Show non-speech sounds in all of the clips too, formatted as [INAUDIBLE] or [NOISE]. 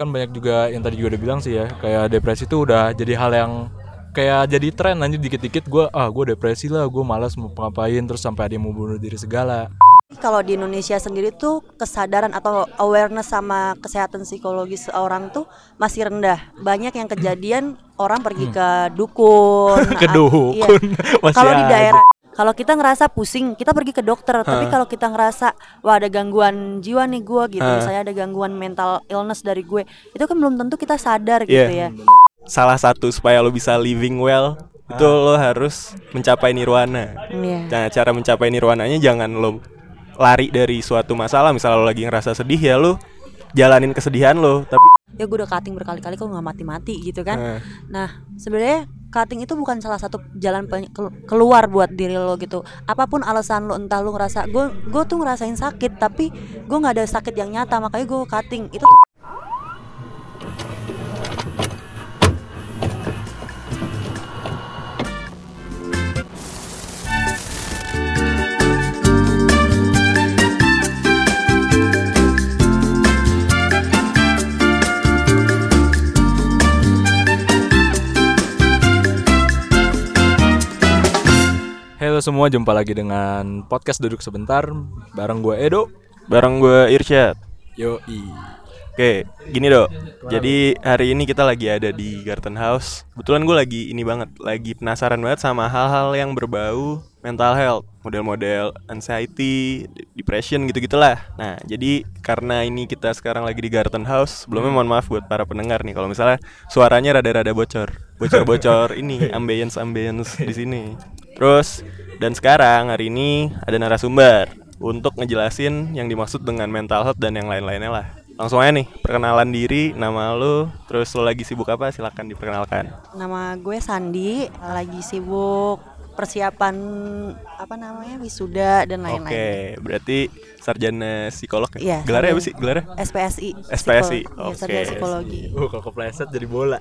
kan banyak juga yang tadi juga udah bilang sih ya kayak depresi itu udah jadi hal yang kayak jadi tren nanti dikit-dikit gue ah gue depresi lah gue malas mau ngapain terus sampai ada yang mau bunuh diri segala Kalau di Indonesia sendiri tuh kesadaran atau awareness sama kesehatan psikologis orang tuh masih rendah. Banyak yang kejadian orang pergi ke dukun. [LAUGHS] Ke a- dukun, iya. [LAUGHS] Kalau di daerah kalau kita ngerasa pusing, kita pergi ke dokter. Tapi kalau kita ngerasa wah ada gangguan jiwa nih gue gitu, misalnya ada gangguan mental illness dari gue, itu kan belum tentu kita sadar gitu Iya. ya. Salah satu supaya lo bisa living well itu lo harus mencapai nirwana. Iya. Nah, cara mencapai nirwananya jangan lo lari dari suatu masalah. Misalnya lo lagi ngerasa sedih ya lo jalanin kesedihan lo, tapi Ya gue udah cutting berkali-kali kok nggak mati-mati gitu kan. Eh. Nah, sebenarnya cutting itu bukan salah satu jalan keluar buat diri lo gitu. Apa pun alasan lo, entah lo ngerasa gue gue tuh ngerasain sakit, tapi gue nggak ada sakit yang nyata, makanya gue cutting. Itu Halo semua jumpa lagi dengan podcast duduk sebentar bareng gue Edo bareng gue Irsyad. Yoi Oke, gini dok. Jadi hari ini kita lagi ada di Garden House. Kebetulan gue lagi ini banget, lagi penasaran banget sama hal-hal yang berbau mental health, model-model anxiety, depression gitu-gitulah. Nah, jadi karena ini kita sekarang lagi di Garden House, sebelumnya mohon maaf buat para pendengar nih kalau misalnya suaranya rada-rada bocor, bocor-bocor [LAUGHS] ini ambience-ambience di sini. Terus dan sekarang hari ini ada narasumber untuk ngejelasin yang dimaksud dengan mental health dan yang lain-lainnya lah. Langsung aja nih, perkenalan diri, nama lu, terus lo lagi sibuk apa? Silahkan diperkenalkan. nama gue Sandi, lagi sibuk persiapan apa namanya wisuda dan lain-lain. Oke, berarti sarjana psikolog ya? Iya, Gelarnya apa sih? Gelarnya? SPSI. SPSI, iya, oke. sarjana psikologi. Uh kalau kepleset jadi bola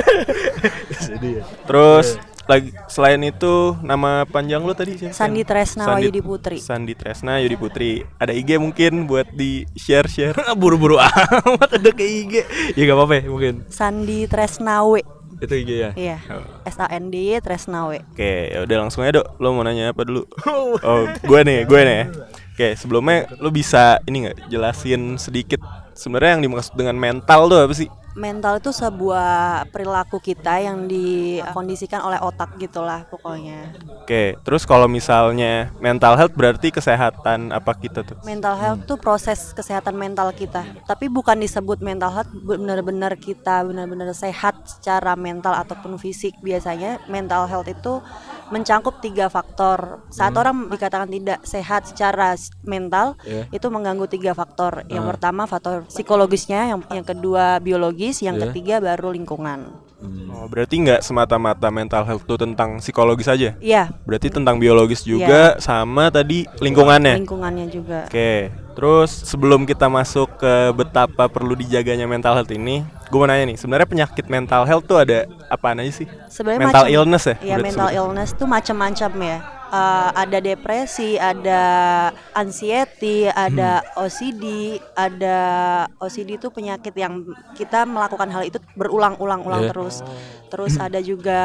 [LAUGHS] Jadi ya Terus lagi selain itu nama panjang lo tadi siapa? Sandi Tresna Sandi- Wahyudi Putri. Sandi Tresna Yudi Putri. Ada IG mungkin buat di share share. [LAUGHS] Buru-buru amat ada ke IG Ya gak apa-apa ya mungkin Sandi Tresnawe. Itu IG ya Iya. Oh. S A N D Y Tresnawe. Oke, ya udah langsung aja dok. Lo mau nanya apa dulu? [LAUGHS] Oh, gue nih, gue nih. ya. Oke, sebelumnya lo bisa ini nggak jelasin sedikit sebenarnya yang dimaksud dengan mental tuh apa sih? Mental itu sebuah perilaku kita yang dikondisikan oleh otak gitulah pokoknya. Oke, terus kalau misalnya mental health berarti kesehatan apa kita tuh? Mental health tuh proses kesehatan mental kita. Tapi bukan disebut mental health benar-benar kita benar-benar sehat secara mental ataupun fisik. Biasanya mental health itu mencangkup tiga faktor. Saat orang dikatakan tidak sehat secara mental, Iya. itu mengganggu tiga faktor. Yang pertama faktor psikologisnya, yang yang kedua biologis, yang Iya. ketiga baru lingkungan. Oh, berarti nggak semata-mata mental health tuh tentang psikologis aja? Iya, Berarti tentang biologis juga sama tadi lingkungannya. lingkungannya juga. Oke, terus sebelum kita masuk ke betapa perlu dijaganya mental health ini, gue mau nanya nih, sebenarnya penyakit mental health tuh ada apaan aja sih? Sebenarnya mental macam- illness ya? Iya mental illness tuh macam-macam ya. Eh, ada depresi, ada anxiety, ada Hmm. OCD, ada OCD itu penyakit yang kita melakukan hal itu berulang-ulang-ulang Iya. terus. Terus ada juga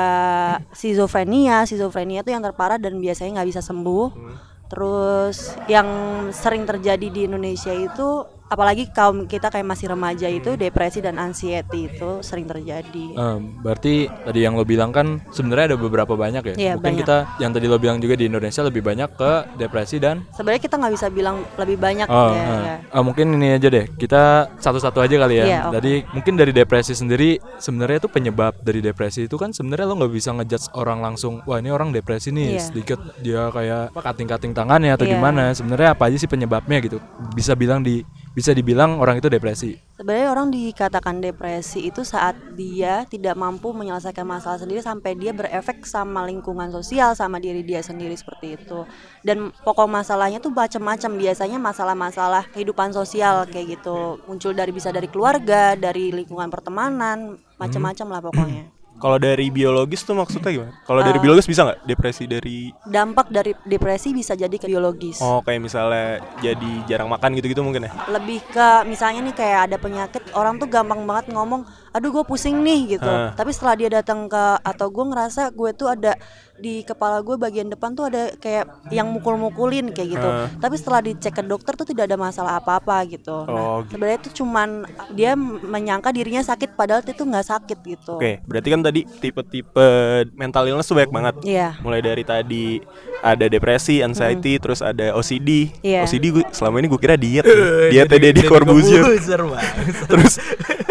schizophrenia. Schizophrenia itu yang terparah dan biasanya nggak bisa sembuh. Hmm. Terus yang sering terjadi di Indonesia itu apalagi kaum kita kayak masih remaja itu depresi dan anxiety itu sering terjadi. Eh, berarti tadi yang lo bilang kan sebenarnya ada beberapa banyak ya. Iya, Mungkin banyak. kita yang tadi lo bilang juga di Indonesia lebih banyak ke depresi dan Sebenarnya kita nggak bisa bilang lebih banyak Oh, ya, ya. Eh, mungkin ini aja deh. Kita satu-satu aja kali ya. Iya, oke. Jadi mungkin dari depresi sendiri sebenarnya itu penyebab dari depresi itu kan sebenarnya lo nggak bisa ngejudge orang langsung. Wah ini orang depresi nih. Iya. Sedikit dia kayak kating-kating tangannya atau Iya. gimana. Sebenarnya apa aja sih penyebabnya gitu. Bisa bilang di bisa dibilang orang itu depresi. Sebenarnya orang dikatakan depresi itu saat dia tidak mampu menyelesaikan masalah sendiri sampai dia berefek sama lingkungan sosial sama diri dia sendiri seperti itu. Dan pokok masalahnya tuh macam-macam. Biasanya masalah-masalah kehidupan sosial kayak gitu. Muncul dari bisa dari keluarga, dari lingkungan pertemanan, macam-macam lah pokoknya. [CLEARS THROAT] Kalau dari biologis tuh maksudnya gimana? Kalau dari Ah. biologis bisa nggak depresi dari Dampak dari depresi bisa jadi ke biologis. oh kayak misalnya jadi jarang makan gitu-gitu mungkin ya? lebih ke misalnya nih kayak ada penyakit orang tuh gampang banget ngomong aduh gue pusing nih gitu Ah. tapi setelah dia datang ke atau gue ngerasa gue tuh ada di kepala gue bagian depan tuh ada kayak yang mukul-mukulin kayak gitu Ah. tapi setelah dicek ke dokter tuh tidak ada masalah apa-apa gitu Oh, nah gitu. sebenarnya itu cuman dia menyangka dirinya sakit padahal itu nggak sakit gitu Oke, berarti kan tadi tipe-tipe mental illness tuh banyak banget. Iya. Mulai dari tadi ada depresi, anxiety, terus ada OCD. Iya. OCD gue selama ini gue kira diet. diet Deddy Corbuzier. [LAUGHS] terus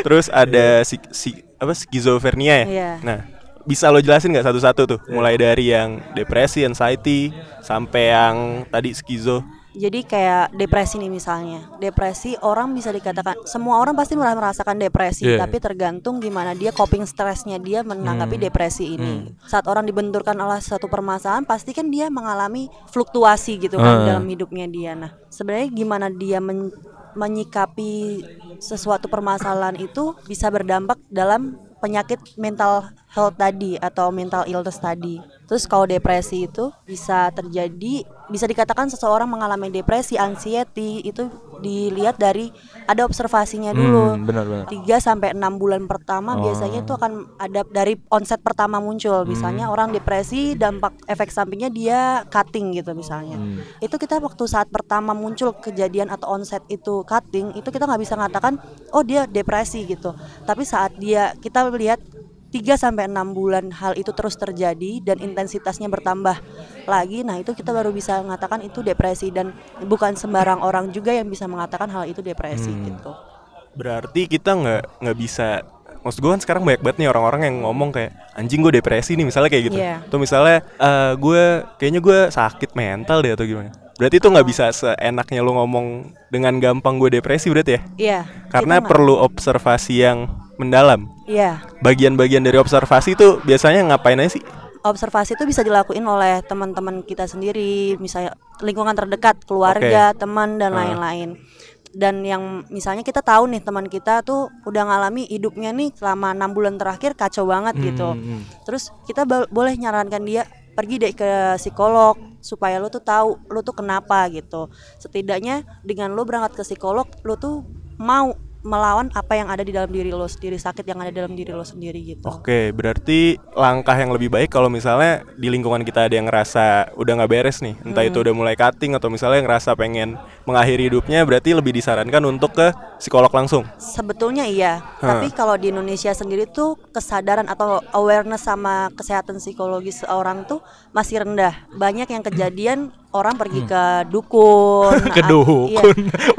terus ada si, si apa skizofrenia ya. Iya. Nah, bisa lo jelasin nggak satu-satu tuh? Mulai dari yang depresi, anxiety sampai yang tadi skizo. Jadi kayak depresi nih misalnya. Depresi orang bisa dikatakan semua orang pasti merasa merasakan depresi, Iya. tapi tergantung gimana dia coping stresnya dia menanggapi Hmm. depresi ini. Saat orang dibenturkan oleh satu permasalahan, pasti kan dia mengalami fluktuasi gitu kan Ah. dalam hidupnya dia. Nah, sebenarnya gimana dia men- menyikapi sesuatu permasalahan itu bisa berdampak dalam penyakit mental health tadi atau mental illness tadi. Terus kalau depresi itu bisa terjadi, bisa dikatakan seseorang mengalami depresi, anxiety itu dilihat dari ada observasinya dulu. Hmm, benar benar. 3 sampai 6 bulan pertama Oh. biasanya itu akan ada dari onset pertama muncul. Misalnya orang depresi dampak efek sampingnya dia cutting gitu misalnya. Hmm. Itu kita waktu saat pertama muncul kejadian atau onset itu cutting, itu kita nggak bisa mengatakan oh dia depresi gitu. Tapi saat dia kita lihat 3 sampai 6 bulan hal itu terus terjadi dan intensitasnya bertambah lagi. Nah, itu kita baru bisa mengatakan itu depresi dan bukan sembarang orang juga yang bisa mengatakan hal itu depresi Hmm. gitu. Berarti kita nggak nggak bisa Maksud gue kan sekarang banyak banget nih orang-orang yang ngomong kayak anjing gue depresi nih misalnya kayak gitu. Iya. Atau misalnya eh, gue kayaknya gue sakit mental deh atau gimana. Berarti itu nggak bisa seenaknya lu ngomong dengan gampang gue depresi berarti ya? Iya. Karena kita nggak- perlu observasi yang mendalam. Iya. Bagian-bagian dari observasi itu biasanya ngapain aja sih? observasi itu bisa dilakuin oleh teman-teman kita sendiri, misalnya lingkungan terdekat, keluarga, teman dan lain-lain. Dan yang misalnya kita tahu nih teman kita tuh udah ngalami hidupnya nih selama enam bulan terakhir kacau banget gitu. Hmm, hmm. Terus kita bo- boleh nyarankan dia pergi deh ke psikolog supaya lu tuh tahu lu tuh kenapa gitu. Setidaknya dengan lu berangkat ke psikolog, lu tuh mau melawan apa yang ada di dalam diri lo sendiri, sakit yang ada dalam diri lo sendiri gitu. Oke, berarti langkah yang lebih baik kalau misalnya di lingkungan kita ada yang ngerasa udah nggak beres nih, entah itu udah mulai cutting atau misalnya ngerasa pengen mengakhiri hidupnya, berarti lebih disarankan untuk ke psikolog langsung. Sebetulnya iya, tapi kalau di Indonesia sendiri tuh kesadaran atau awareness sama kesehatan psikologis seorang tuh masih rendah. Banyak yang kejadian orang pergi ke dukun. [LAUGHS] Ke a- dukun, iya.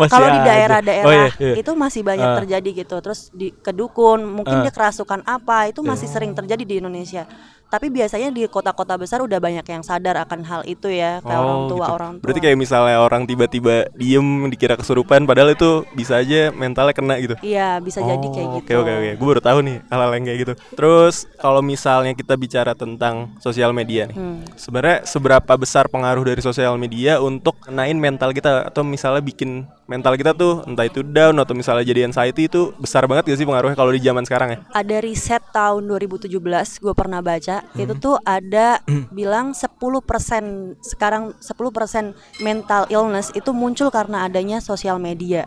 [LAUGHS] Kalau di daerah-daerah Oh, iya, iya. itu masih banyak Ah. terjadi gitu. Terus di ke dukun, mungkin Ah. dia kerasukan apa, itu masih sering terjadi di Indonesia. Tapi biasanya di kota-kota besar udah banyak yang sadar akan hal itu ya, kayak orang tua gitu. orang tua. Berarti kayak misalnya orang tiba-tiba diem dikira kesurupan, padahal itu bisa aja mentalnya kena gitu. Iya, bisa jadi kayak Oh, gitu. Oke oke oke, gue baru tahu nih hal-hal yang kayak gitu. Terus kalau misalnya kita bicara tentang sosial media nih, Hmm. sebenarnya seberapa besar pengaruh dari sosial media untuk kenain mental kita atau misalnya bikin mental kita tuh entah itu down atau misalnya jadi anxiety itu besar banget gak sih pengaruhnya kalau di zaman sekarang ya? ada riset tahun 2017 gue pernah baca Hmm. itu tuh ada bilang 10% sekarang 10% mental illness itu muncul karena adanya sosial media.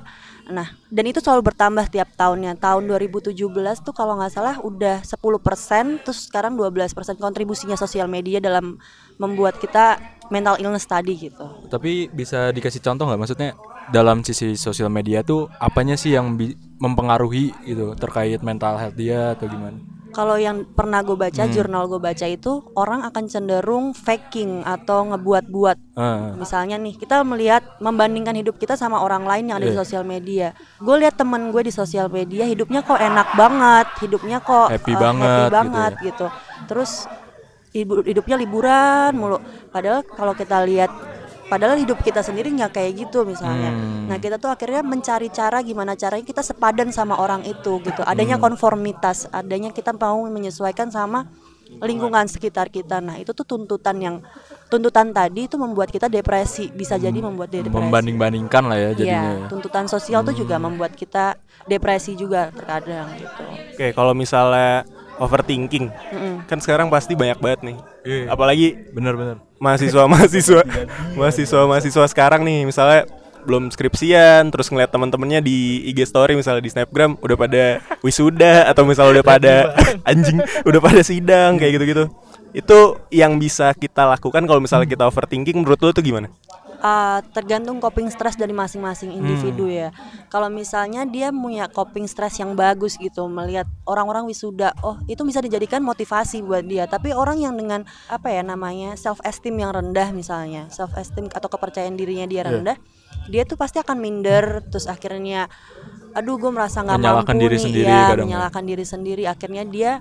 Nah, dan itu selalu bertambah tiap tahunnya. Tahun 2017 tuh kalau nggak salah udah 10% terus sekarang 12% kontribusinya sosial media dalam membuat kita mental illness tadi gitu. Tapi bisa dikasih contoh nggak maksudnya dalam sisi sosial media tuh apanya sih yang mempengaruhi gitu terkait mental health dia atau gimana? Kalau yang pernah gue baca, Hmm. jurnal gue baca itu orang akan cenderung faking atau ngebuat-buat Ah, Misalnya nih, kita melihat membandingkan hidup kita sama orang lain yang ada di Iya. sosial media. Gue lihat temen gue di sosial media hidupnya kok enak banget, hidupnya kok Happy eh, banget gitu banget ya. gitu. Terus hidupnya liburan mulu. Padahal kalau kita lihat Padahal hidup kita sendiri nggak kayak gitu misalnya. Hmm. Nah kita tuh akhirnya mencari cara gimana caranya kita sepadan sama orang itu gitu. Adanya Hmm. konformitas, adanya kita mau menyesuaikan sama lingkungan sekitar kita. Nah itu tuh tuntutan yang tuntutan tadi itu membuat kita depresi, bisa jadi membuat depresi. membanding-bandingkan lah ya jadinya. Iya, ya. tuntutan sosial tuh juga membuat kita depresi juga terkadang gitu. Oke, kalau misalnya overthinking. Mm-mm. Kan sekarang pasti banyak banget nih. Iya. Apalagi Bener-bener. mahasiswa-mahasiswa [LAUGHS] mahasiswa-mahasiswa sekarang nih misalnya belum skripsian terus ngeliat teman-temannya di IG story misalnya di Snapgram udah pada wisuda atau misalnya udah pada [LAUGHS] anjing udah pada sidang kayak gitu-gitu itu yang bisa kita lakukan kalau misalnya kita overthinking menurut lo tuh gimana? Uh, tergantung coping stress dari masing-masing individu ya. Kalau misalnya dia punya coping stress yang bagus gitu, melihat orang-orang wisuda, oh itu bisa dijadikan motivasi buat dia. Tapi orang yang dengan apa ya namanya self esteem yang rendah misalnya, self esteem atau kepercayaan dirinya dia rendah, dia tuh pasti akan minder, terus akhirnya, aduh gue merasa nggak mampu diri nih, sendiri ya, kadang ya. menyalahkan diri sendiri. Akhirnya dia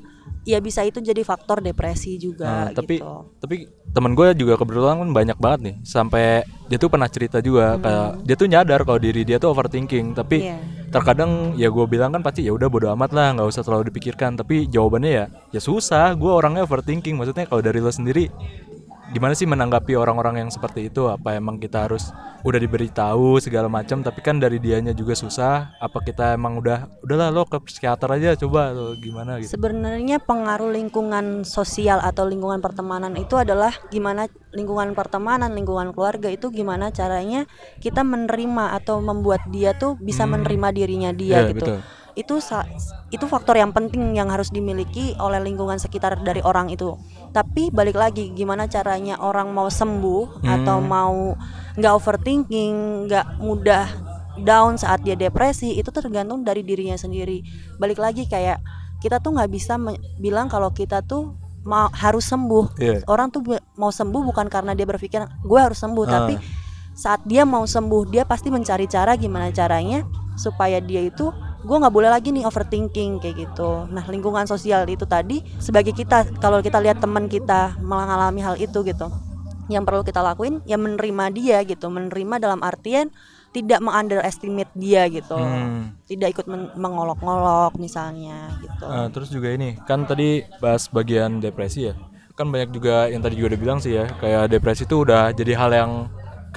ya bisa itu jadi faktor depresi juga Nah, tapi gitu. tapi temen gue juga kebetulan kan banyak banget nih sampai dia tuh pernah cerita juga kayak dia tuh nyadar kalau diri dia tuh overthinking tapi Iya. terkadang ya gue bilang kan pasti ya udah bodo amat lah nggak usah terlalu dipikirkan tapi jawabannya ya ya susah gue orangnya overthinking maksudnya kalau dari lo sendiri gimana sih menanggapi orang-orang yang seperti itu apa emang kita harus udah diberitahu segala macam tapi kan dari dianya juga susah apa kita emang udah udahlah lo ke psikiater aja coba atau gimana gitu Sebenarnya pengaruh lingkungan sosial atau lingkungan pertemanan itu adalah gimana lingkungan pertemanan, lingkungan keluarga itu gimana caranya kita menerima atau membuat dia tuh bisa menerima dirinya dia Iya, gitu. betul. Itu itu faktor yang penting yang harus dimiliki oleh lingkungan sekitar dari orang itu. Tapi balik lagi gimana caranya orang mau sembuh atau mau nggak overthinking, nggak mudah down saat dia depresi itu tergantung dari dirinya sendiri. Balik lagi kayak kita tuh nggak bisa bilang kalau kita tuh mau harus sembuh. Iya. Orang tuh mau sembuh bukan karena dia berpikir gue harus sembuh, tapi saat dia mau sembuh dia pasti mencari cara gimana caranya supaya dia itu gue nggak boleh lagi nih overthinking kayak gitu. Nah lingkungan sosial itu tadi sebagai kita kalau kita lihat teman kita mengalami hal itu gitu, yang perlu kita lakuin ya menerima dia gitu, menerima dalam artian tidak mengunderestimate dia gitu, Hmm. tidak ikut men- mengolok-ngolok misalnya gitu. Eh, terus juga ini kan tadi bahas bagian depresi ya kan banyak juga yang tadi juga udah bilang sih ya kayak depresi itu udah jadi hal yang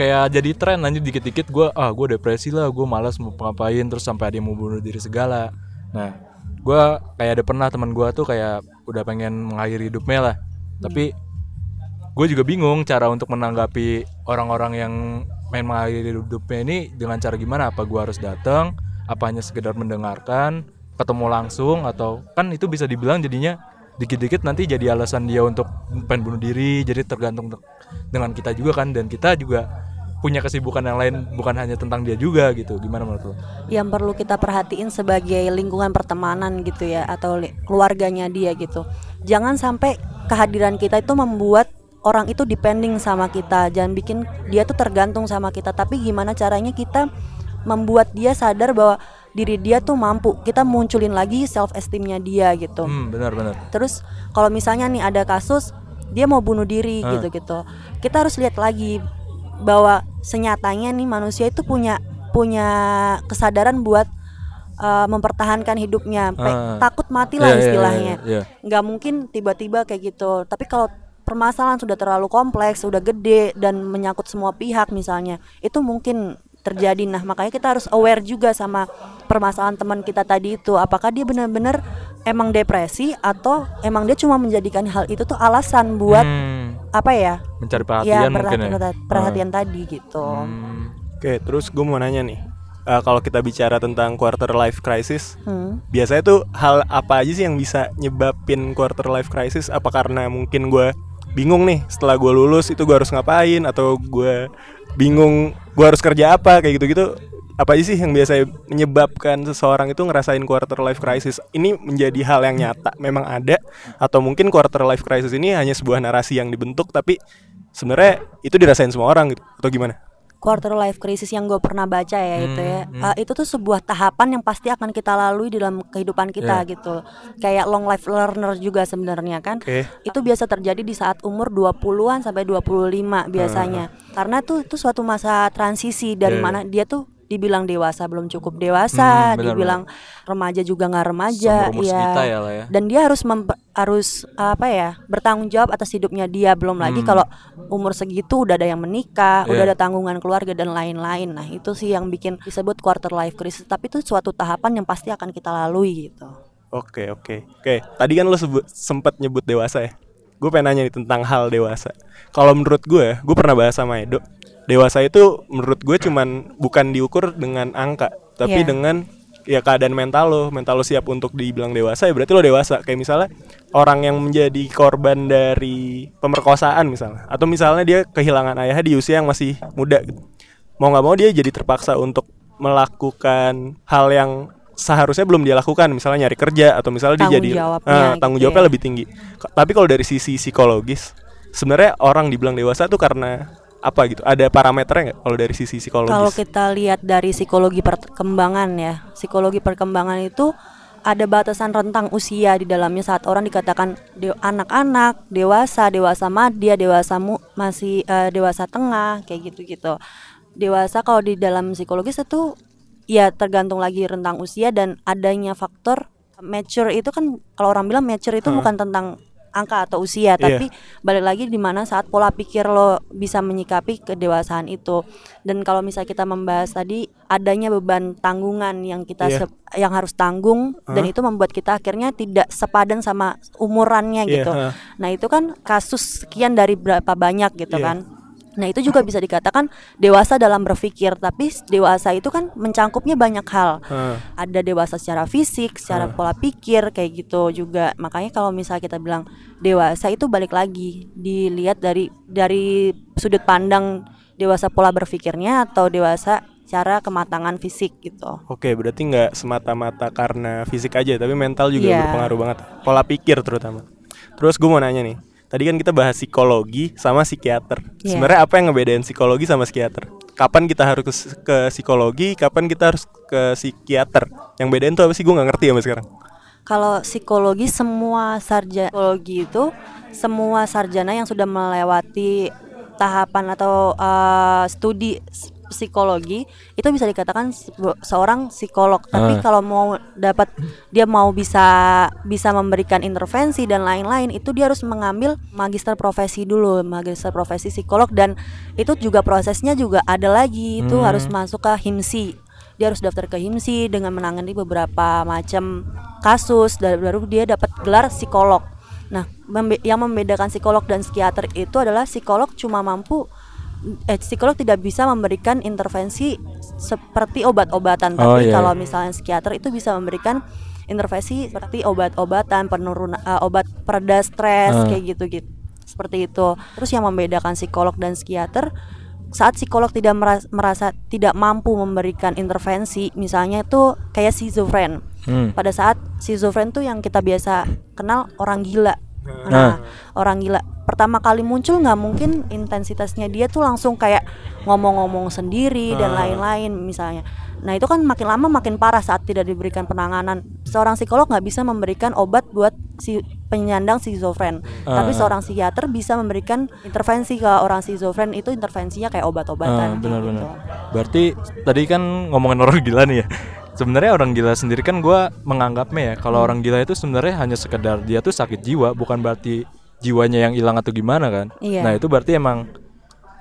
kayak jadi tren aja dikit-dikit gue ah gue depresi lah gue malas mau ngapain terus sampai ada yang mau bunuh diri segala. Nah gue kayak ada pernah teman gue tuh kayak udah pengen mengakhiri hidupnya lah. Tapi gue juga bingung cara untuk menanggapi orang-orang yang main mengakhiri hidupnya ini dengan cara gimana? Apa gue harus datang apa hanya sekedar mendengarkan? Ketemu langsung? Atau kan itu bisa dibilang jadinya dikit-dikit nanti jadi alasan dia untuk pengen bunuh diri jadi tergantung de- dengan kita juga kan. Dan kita juga punya kesibukan yang lain bukan hanya tentang dia juga gitu gimana menurut lo? yang perlu kita perhatiin sebagai lingkungan pertemanan gitu ya atau keluarganya dia gitu. Jangan sampai kehadiran kita itu membuat orang itu depending sama kita. Jangan bikin dia tuh tergantung sama kita. Tapi gimana caranya kita membuat dia sadar bahwa diri dia tuh mampu. Kita munculin lagi self esteemnya dia gitu. Hmm benar-benar Terus kalau misalnya nih ada kasus dia mau bunuh diri Ah. gitu-gitu. Kita harus lihat lagi bahwa senyatanya nih manusia itu punya punya kesadaran buat uh, mempertahankan hidupnya. Ah. Takut mati lah Iya, iya, istilahnya. iya, iya. Nggak mungkin tiba-tiba kayak gitu. Tapi kalau permasalahan sudah terlalu kompleks, sudah gede dan menyangkut semua pihak misalnya, itu mungkin terjadi. Nah, makanya kita harus aware juga sama permasalahan teman kita tadi itu. Apakah dia benar-benar emang depresi atau emang dia cuma menjadikan hal itu tuh alasan buat Hmm, apa ya? mencari ya perhatian mungkin ya perhatian, perhatian tadi gitu. Hmm, Oke, terus gue mau nanya nih. eh, kalau kita bicara tentang quarter life crisis, Hmm. biasanya tuh hal apa aja sih yang bisa nyebabin quarter life crisis? Apa karena mungkin gue bingung nih setelah gue lulus itu gue harus ngapain atau gue bingung gue harus kerja apa kayak gitu-gitu? Apa aja sih yang biasa menyebabkan seseorang itu ngerasain quarter life crisis? Ini menjadi hal yang nyata, memang ada atau mungkin quarter life crisis ini hanya sebuah narasi yang dibentuk tapi sebenarnya itu dirasain semua orang gitu atau gimana? quarter life crisis yang gue pernah baca ya itu ya uh, itu tuh sebuah tahapan yang pasti akan kita lalui di dalam kehidupan kita gitu kayak long life learner juga sebenarnya kan Oke. itu biasa terjadi di saat umur 20-an sampai 25 biasanya karena tuh itu suatu masa transisi dari Iya. mana dia tuh dibilang dewasa belum cukup dewasa Hmm, benar, dibilang remaja juga nggak remaja ya kita ya lah ya. dan dia harus harus apa ya bertanggung jawab atas hidupnya dia belum lagi kalau umur segitu udah ada yang menikah udah Hmm. Iya. ada tanggungan keluarga dan lain-lain nah itu sih yang bikin disebut quarter life crisis tapi itu suatu tahapan yang pasti akan kita lalui gitu Oke oke oke. Tadi kan lo sebut sempat nyebut dewasa ya. Gue pengen nanya nih tentang hal dewasa. Kalau menurut gue, gue pernah bahas sama Edo. Dewasa itu menurut gue cuman bukan diukur dengan angka, tapi Iya. dengan ya keadaan mental lo, mental lo siap untuk dibilang dewasa ya berarti lo dewasa. Kayak misalnya orang yang menjadi korban dari pemerkosaan misalnya, atau misalnya dia kehilangan ayah di usia yang masih muda. gitu. Mau nggak mau dia jadi terpaksa untuk melakukan hal yang seharusnya belum dia lakukan misalnya nyari kerja atau misalnya dia Tanggung jadi jawabnya Ah, gitu tanggung ya. jawabnya lebih tinggi tapi kalau dari sisi psikologis sebenarnya orang dibilang dewasa tuh karena apa gitu? Ada parameternya nggak kalau dari sisi psikologis? Kalau kita lihat dari psikologi perkembangan ya, psikologi perkembangan itu ada batasan rentang usia di dalamnya. Saat orang dikatakan de- anak-anak, dewasa, dewasa madya, dewasa mu- masih eh, dewasa tengah kayak gitu-gitu. Dewasa kalau di dalam psikologis itu ya tergantung lagi rentang usia dan adanya faktor mature itu kan kalau orang bilang mature itu bukan tentang angka atau usia Iya. tapi balik lagi di mana saat pola pikir lo bisa menyikapi kedewasaan itu dan kalau misalnya kita membahas tadi adanya beban tanggungan yang kita Iya. sep- yang harus tanggung dan itu membuat kita akhirnya tidak sepadan sama umurannya Iya, gitu ha. nah itu kan kasus sekian dari berapa banyak gitu Iya. kan Nah itu juga bisa dikatakan dewasa dalam berpikir, tapi dewasa itu kan mencangkupnya banyak hal. Heeh. Ada dewasa secara fisik, secara pola pikir kayak gitu juga. Makanya kalau misalnya kita bilang dewasa itu balik lagi dilihat dari dari sudut pandang dewasa pola berpikirnya atau dewasa cara kematangan fisik gitu. Oke, berarti nggak semata-mata karena fisik aja, tapi mental juga Iya. berpengaruh banget. Pola pikir terutama. Terus gue mau nanya nih, tadi kan kita bahas psikologi sama psikiater. Iya. Sebenarnya apa yang ngebedain psikologi sama psikiater? Kapan kita harus ke, ke psikologi, kapan kita harus ke psikiater? Yang bedain tuh apa sih? Gue nggak ngerti sampai sekarang. Kalau psikologi semua sarjana psikologi itu semua sarjana yang sudah melewati tahapan atau eh, studi psikologi itu bisa dikatakan seorang psikolog. Tapi Ah. kalau mau dapat dia mau bisa bisa memberikan intervensi dan lain-lain itu dia harus mengambil magister profesi dulu, magister profesi psikolog dan itu juga prosesnya juga ada lagi itu Hmm. harus masuk ke HIMSI dia harus daftar ke HIMSI dengan menangani beberapa macam kasus dan baru dia dapat gelar psikolog. Nah, membe- yang membedakan psikolog dan psikiater itu adalah psikolog cuma mampu eh, psikolog tidak bisa memberikan intervensi seperti obat-obatan, Oh, tapi iya. kalau misalnya psikiater itu bisa memberikan intervensi seperti obat-obatan, penurun eh, obat pereda stres Ah. kayak gitu-gitu. Seperti itu. Terus yang membedakan psikolog dan psikiater saat psikolog tidak meras- merasa tidak mampu memberikan intervensi, misalnya itu kayak schizofren. Hmm. Pada saat schizofren tuh yang kita biasa kenal orang gila. Nah. Nah, orang gila pertama kali muncul nggak mungkin intensitasnya dia tuh langsung kayak ngomong-ngomong sendiri dan Ah. lain-lain misalnya. Nah itu kan makin lama makin parah saat tidak diberikan penanganan. Seorang psikolog nggak bisa memberikan obat buat si penyandang schizofren, tapi Ah. seorang psikiater bisa memberikan intervensi ke orang schizofren itu intervensinya kayak obat-obatan. Ah, benar-benar. gitu. Berarti tadi kan ngomongin orang gila nih ya. Sebenarnya orang gila sendiri kan gua menganggapnya ya kalau orang gila itu sebenarnya hanya sekedar dia tuh sakit jiwa, bukan berarti jiwanya yang hilang atau gimana kan. Iya. Nah, itu berarti emang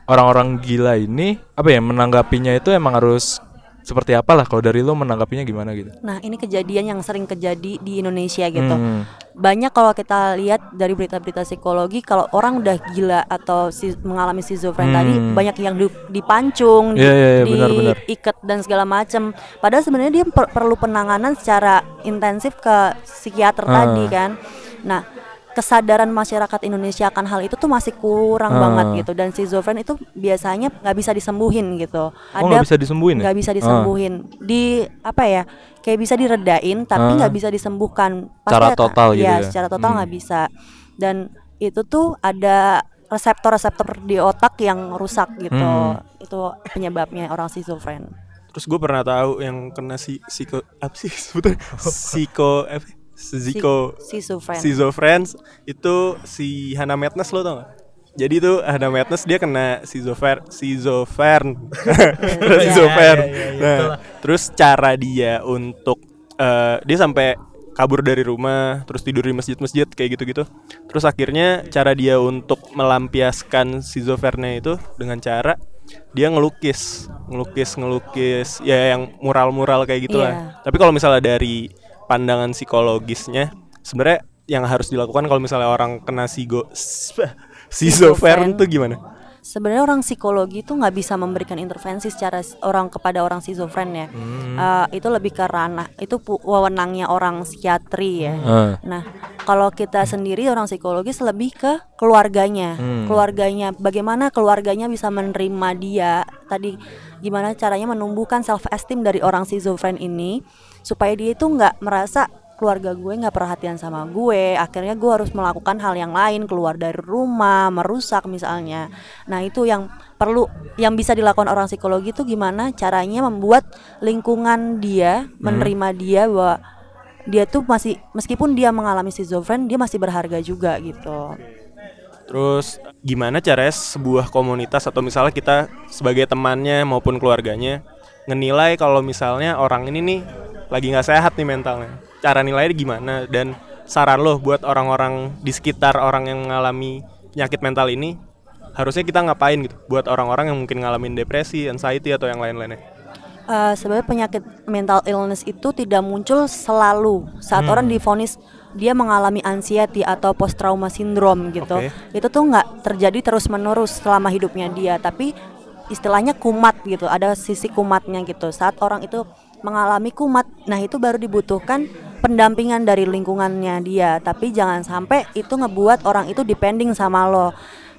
orang-orang gila ini apa ya menanggapinya itu emang harus seperti apalah kalau dari lo menanggapinya gimana gitu. Nah ini kejadian yang sering terjadi di Indonesia gitu. Hmm. Banyak kalau kita lihat dari berita-berita psikologi kalau orang udah gila atau si- mengalami schizofren tadi Hmm. banyak yang di- dipancung, di- Iya, iya, iya, benar, benar. diikat dan segala macam. Padahal sebenarnya dia per- perlu penanganan secara intensif ke psikiater Ah. tadi kan. Nah kesadaran masyarakat Indonesia akan hal itu tuh masih kurang Ah. banget gitu dan schizofren itu biasanya nggak bisa disembuhin gitu. Oh, nggak bisa disembuhin ya? nggak bisa Ah. disembuhin di apa ya kayak bisa diredain tapi Ah. nggak bisa disembuhkan Secara akan- total gitu iya, ya? secara total Hmm. nggak bisa dan itu tuh ada reseptor-reseptor di otak yang rusak gitu Hmm. itu penyebabnya orang schizofren Terus gue pernah tahu yang kena si psiko apa sih [LAUGHS] sebetulnya psiko apa? Ziko schizofren schizofren itu si Hana Madness lo tau gak? Jadi tuh Hana Madness dia kena schizofren schizofren [LAUGHS] schizofren. Nah, terus cara dia untuk eh, dia sampai kabur dari rumah, terus tidur di masjid-masjid kayak gitu-gitu. Terus akhirnya cara dia untuk melampiaskan schizofrennya itu dengan cara dia ngelukis, ngelukis, ngelukis ya yang mural-mural kayak gitulah. Iya. Tapi kalau misalnya dari pandangan psikologisnya sebenarnya yang harus dilakukan kalau misalnya orang kena sigo schizophren tuh gimana? sebenarnya orang psikologi itu nggak bisa memberikan intervensi secara orang kepada orang schizofren ya. Hmm. Eh, itu lebih ke ranah itu wewenangnya orang psikiatri ya. Ah. Nah, kalau kita sendiri orang psikologis lebih ke keluarganya, Hmm. keluarganya. Bagaimana keluarganya bisa menerima dia? Tadi gimana caranya menumbuhkan self esteem dari orang schizofren ini supaya dia itu nggak merasa keluarga gue nggak perhatian sama gue. Akhirnya gue harus melakukan hal yang lain, keluar dari rumah, merusak misalnya. Nah itu yang perlu, yang bisa dilakukan orang psikologi itu gimana caranya membuat lingkungan dia menerima dia bahwa dia tuh masih meskipun dia mengalami schizofren dia masih berharga juga gitu. Terus gimana caranya sebuah komunitas atau misalnya kita sebagai temannya maupun keluarganya ngenilai kalau misalnya orang ini nih lagi nggak sehat nih mentalnya. Cara nilainya gimana dan saran lo buat orang-orang di sekitar orang yang mengalami penyakit mental ini harusnya kita ngapain gitu buat orang-orang yang mungkin ngalamin depresi, anxiety atau yang lain-lainnya. Eh, sebenarnya penyakit mental illness itu tidak muncul selalu saat orang difonis dia mengalami anxiety atau post trauma syndrome gitu. Oke. Itu tuh nggak terjadi terus menerus selama hidupnya dia, tapi istilahnya kumat gitu. Ada sisi kumatnya gitu. Saat orang itu mengalami kumat, nah itu baru dibutuhkan pendampingan dari lingkungannya dia. Tapi jangan sampai itu ngebuat orang itu depending sama lo.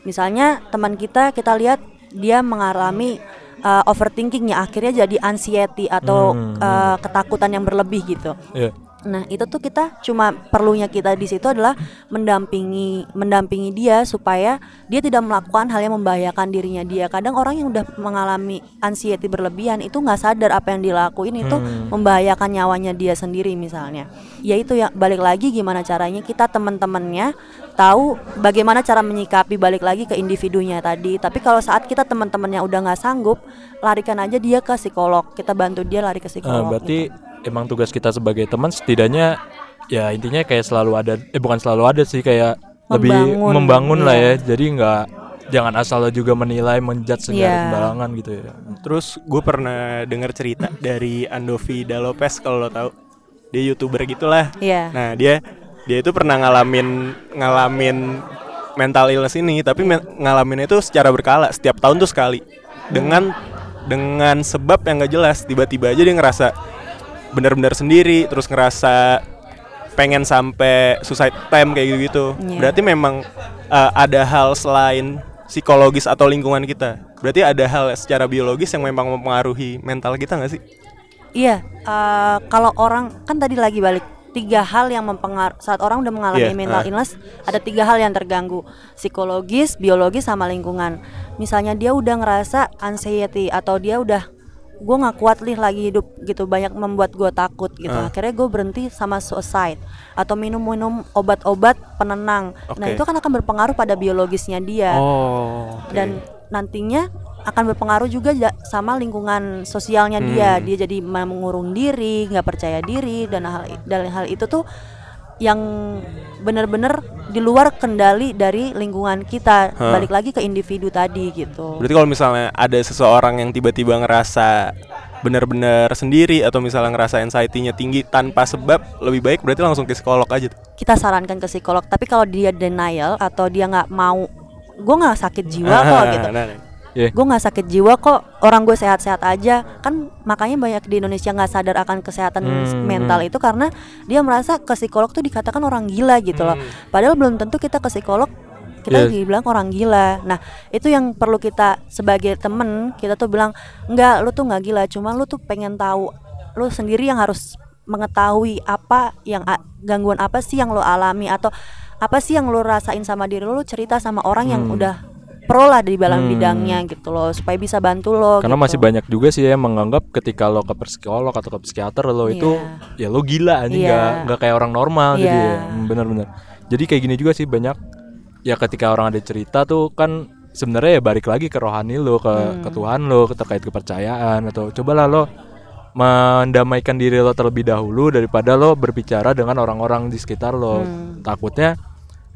Misalnya teman kita kita lihat dia mengalami uh, overthinking ya akhirnya jadi anxiety atau Hmm, uh, ketakutan yang berlebih gitu. Iya. Nah itu tuh kita cuma perlunya kita di situ adalah mendampingi mendampingi dia supaya dia tidak melakukan hal yang membahayakan dirinya dia. Kadang orang yang udah mengalami anxiety berlebihan itu nggak sadar apa yang dilakuin itu Hmm. membahayakan nyawanya dia sendiri misalnya. Ya itu ya balik lagi gimana caranya kita teman-temannya tahu bagaimana cara menyikapi balik lagi ke individunya tadi. Tapi kalau saat kita teman-temannya udah nggak sanggup, larikan aja dia ke psikolog. Kita bantu dia lari ke Nah, psikolog. berarti gitu. emang tugas kita sebagai teman setidaknya ya intinya kayak selalu ada eh bukan selalu ada sih kayak lebih Membangun, membangun lah iya. ya. Jadi nggak jangan asal juga menilai menjudge segala Iya. sembarangan gitu ya. Terus gue pernah dengar cerita dari Andovi Dalopes kalau lo tahu. Dia youtuber gitulah. Iya. Nah dia dia itu pernah ngalamin ngalamin mental illness ini, tapi men- ngalamin itu secara berkala setiap tahun tuh sekali. Dengan dengan sebab yang gak jelas, tiba-tiba aja dia ngerasa benar-benar sendiri, terus ngerasa pengen sampai suicide time kayak gitu-gitu. Iya. Berarti memang uh, ada hal selain psikologis atau lingkungan kita. Berarti ada hal secara biologis yang memang mempengaruhi mental kita nggak sih? Iya, eh, kalau orang kan tadi lagi balik tiga hal yang mempengaruhi saat orang udah mengalami Iya, mental ah. illness ada tiga hal yang terganggu psikologis, biologis sama lingkungan. Misalnya dia udah ngerasa anxiety atau dia udah gue nggak kuat nih lagi hidup gitu banyak membuat gue takut gitu Ah. akhirnya gue berhenti sama suicide atau minum-minum obat-obat penenang nah Oke. itu kan akan berpengaruh pada biologisnya dia Oh. oke. dan nantinya akan berpengaruh juga sama lingkungan sosialnya dia dia jadi mengurung diri nggak percaya diri dan hal dan hal itu tuh yang benar-benar di luar kendali dari lingkungan kita Hah. balik lagi ke individu tadi gitu Berarti kalau misalnya ada seseorang yang tiba-tiba ngerasa benar-benar sendiri atau misalnya ngerasa anxiety-nya tinggi tanpa sebab, lebih baik berarti langsung ke psikolog aja tuh. kita sarankan ke psikolog tapi kalau dia denial atau dia nggak mau gue nggak sakit jiwa kok gitu nah, nah. Iya. gue nggak sakit jiwa kok orang gue sehat-sehat aja kan makanya banyak di Indonesia nggak sadar akan kesehatan Hmm, mental itu karena dia merasa ke psikolog tuh dikatakan orang gila gitu loh padahal belum tentu kita ke psikolog kita Yes. dibilang orang gila nah itu yang perlu kita sebagai temen kita tuh bilang nggak lu tuh nggak gila cuma lu tuh pengen tahu lu sendiri yang harus mengetahui apa yang gangguan apa sih yang lo alami atau apa sih yang lo rasain sama diri lo, lo cerita sama orang yang Hmm. udah pro lah di dalam Hmm. bidangnya gitu loh supaya bisa bantu lo Karena gitu. masih banyak juga sih yang menganggap ketika lo ke psikolog atau ke psikiater lo itu ya lo gila aja Iya. nggak nggak kayak orang normal jadi Iya. ya. Hmm, bener-bener. Jadi kayak gini juga sih banyak ya ketika orang ada cerita tuh kan sebenarnya ya balik lagi ke rohani lo ke Hmm. ke Tuhan lo ke- terkait kepercayaan atau cobalah lo mendamaikan diri lo terlebih dahulu daripada lo berbicara dengan orang-orang di sekitar lo. Hmm. Takutnya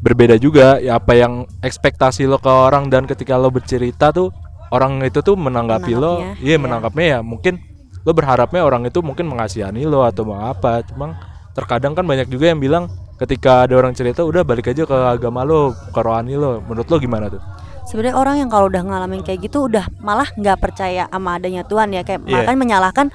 berbeda juga. Ya apa yang ekspektasi lo ke orang dan ketika lo bercerita tuh orang itu tuh menanggapi lo. Iya iya. menangkapnya ya mungkin lo berharapnya orang itu mungkin mengasihani lo atau mau apa. Cuma terkadang kan banyak juga yang bilang ketika ada orang cerita udah balik aja ke agama lo ke rohani lo. Menurut lo gimana tuh? Sebenarnya orang yang kalau udah ngalamin kayak gitu udah malah nggak percaya sama adanya Tuhan ya. Kayak Iya. makan menyalahkan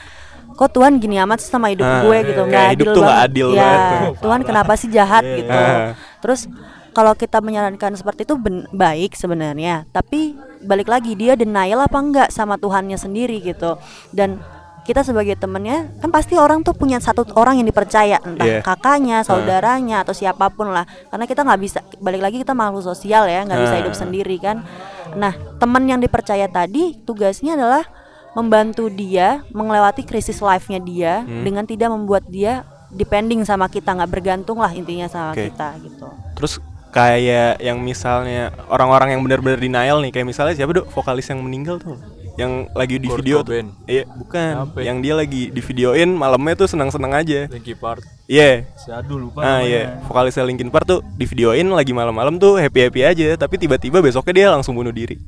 kok Tuhan gini amat sih sama hidup Ah, gue gitu nggak hidup adil tuh nggak banget. adil ya banget. Tuhan kenapa sih jahat gitu Ah. terus kalau kita menyarankan seperti itu ben- baik sebenarnya tapi balik lagi dia denial apa enggak sama Tuhannya sendiri gitu dan kita sebagai temennya kan pasti orang tuh punya satu orang yang dipercaya entah Iya. kakaknya saudaranya atau siapa pun lah karena kita nggak bisa balik lagi kita makhluk sosial ya nggak bisa Ah. hidup sendiri kan nah teman yang dipercaya tadi tugasnya adalah membantu dia melewati krisis life-nya dia Hmm. dengan tidak membuat dia depending sama kita nggak bergantung lah intinya sama Oke. kita gitu Terus kayak yang misalnya orang-orang yang benar-benar denial nih kayak misalnya siapa dok vokalis yang meninggal tuh yang lagi di Kurt video tuh. Iya, bukan. Apa ya? Yang dia lagi di videoin malamnya tuh senang-senang aja. Linkin Park Iya. si Adu lupa Ah iya, vokalisnya Linkin Park tuh di videoin lagi malam-malam tuh happy-happy aja, tapi tiba-tiba besoknya dia langsung bunuh diri.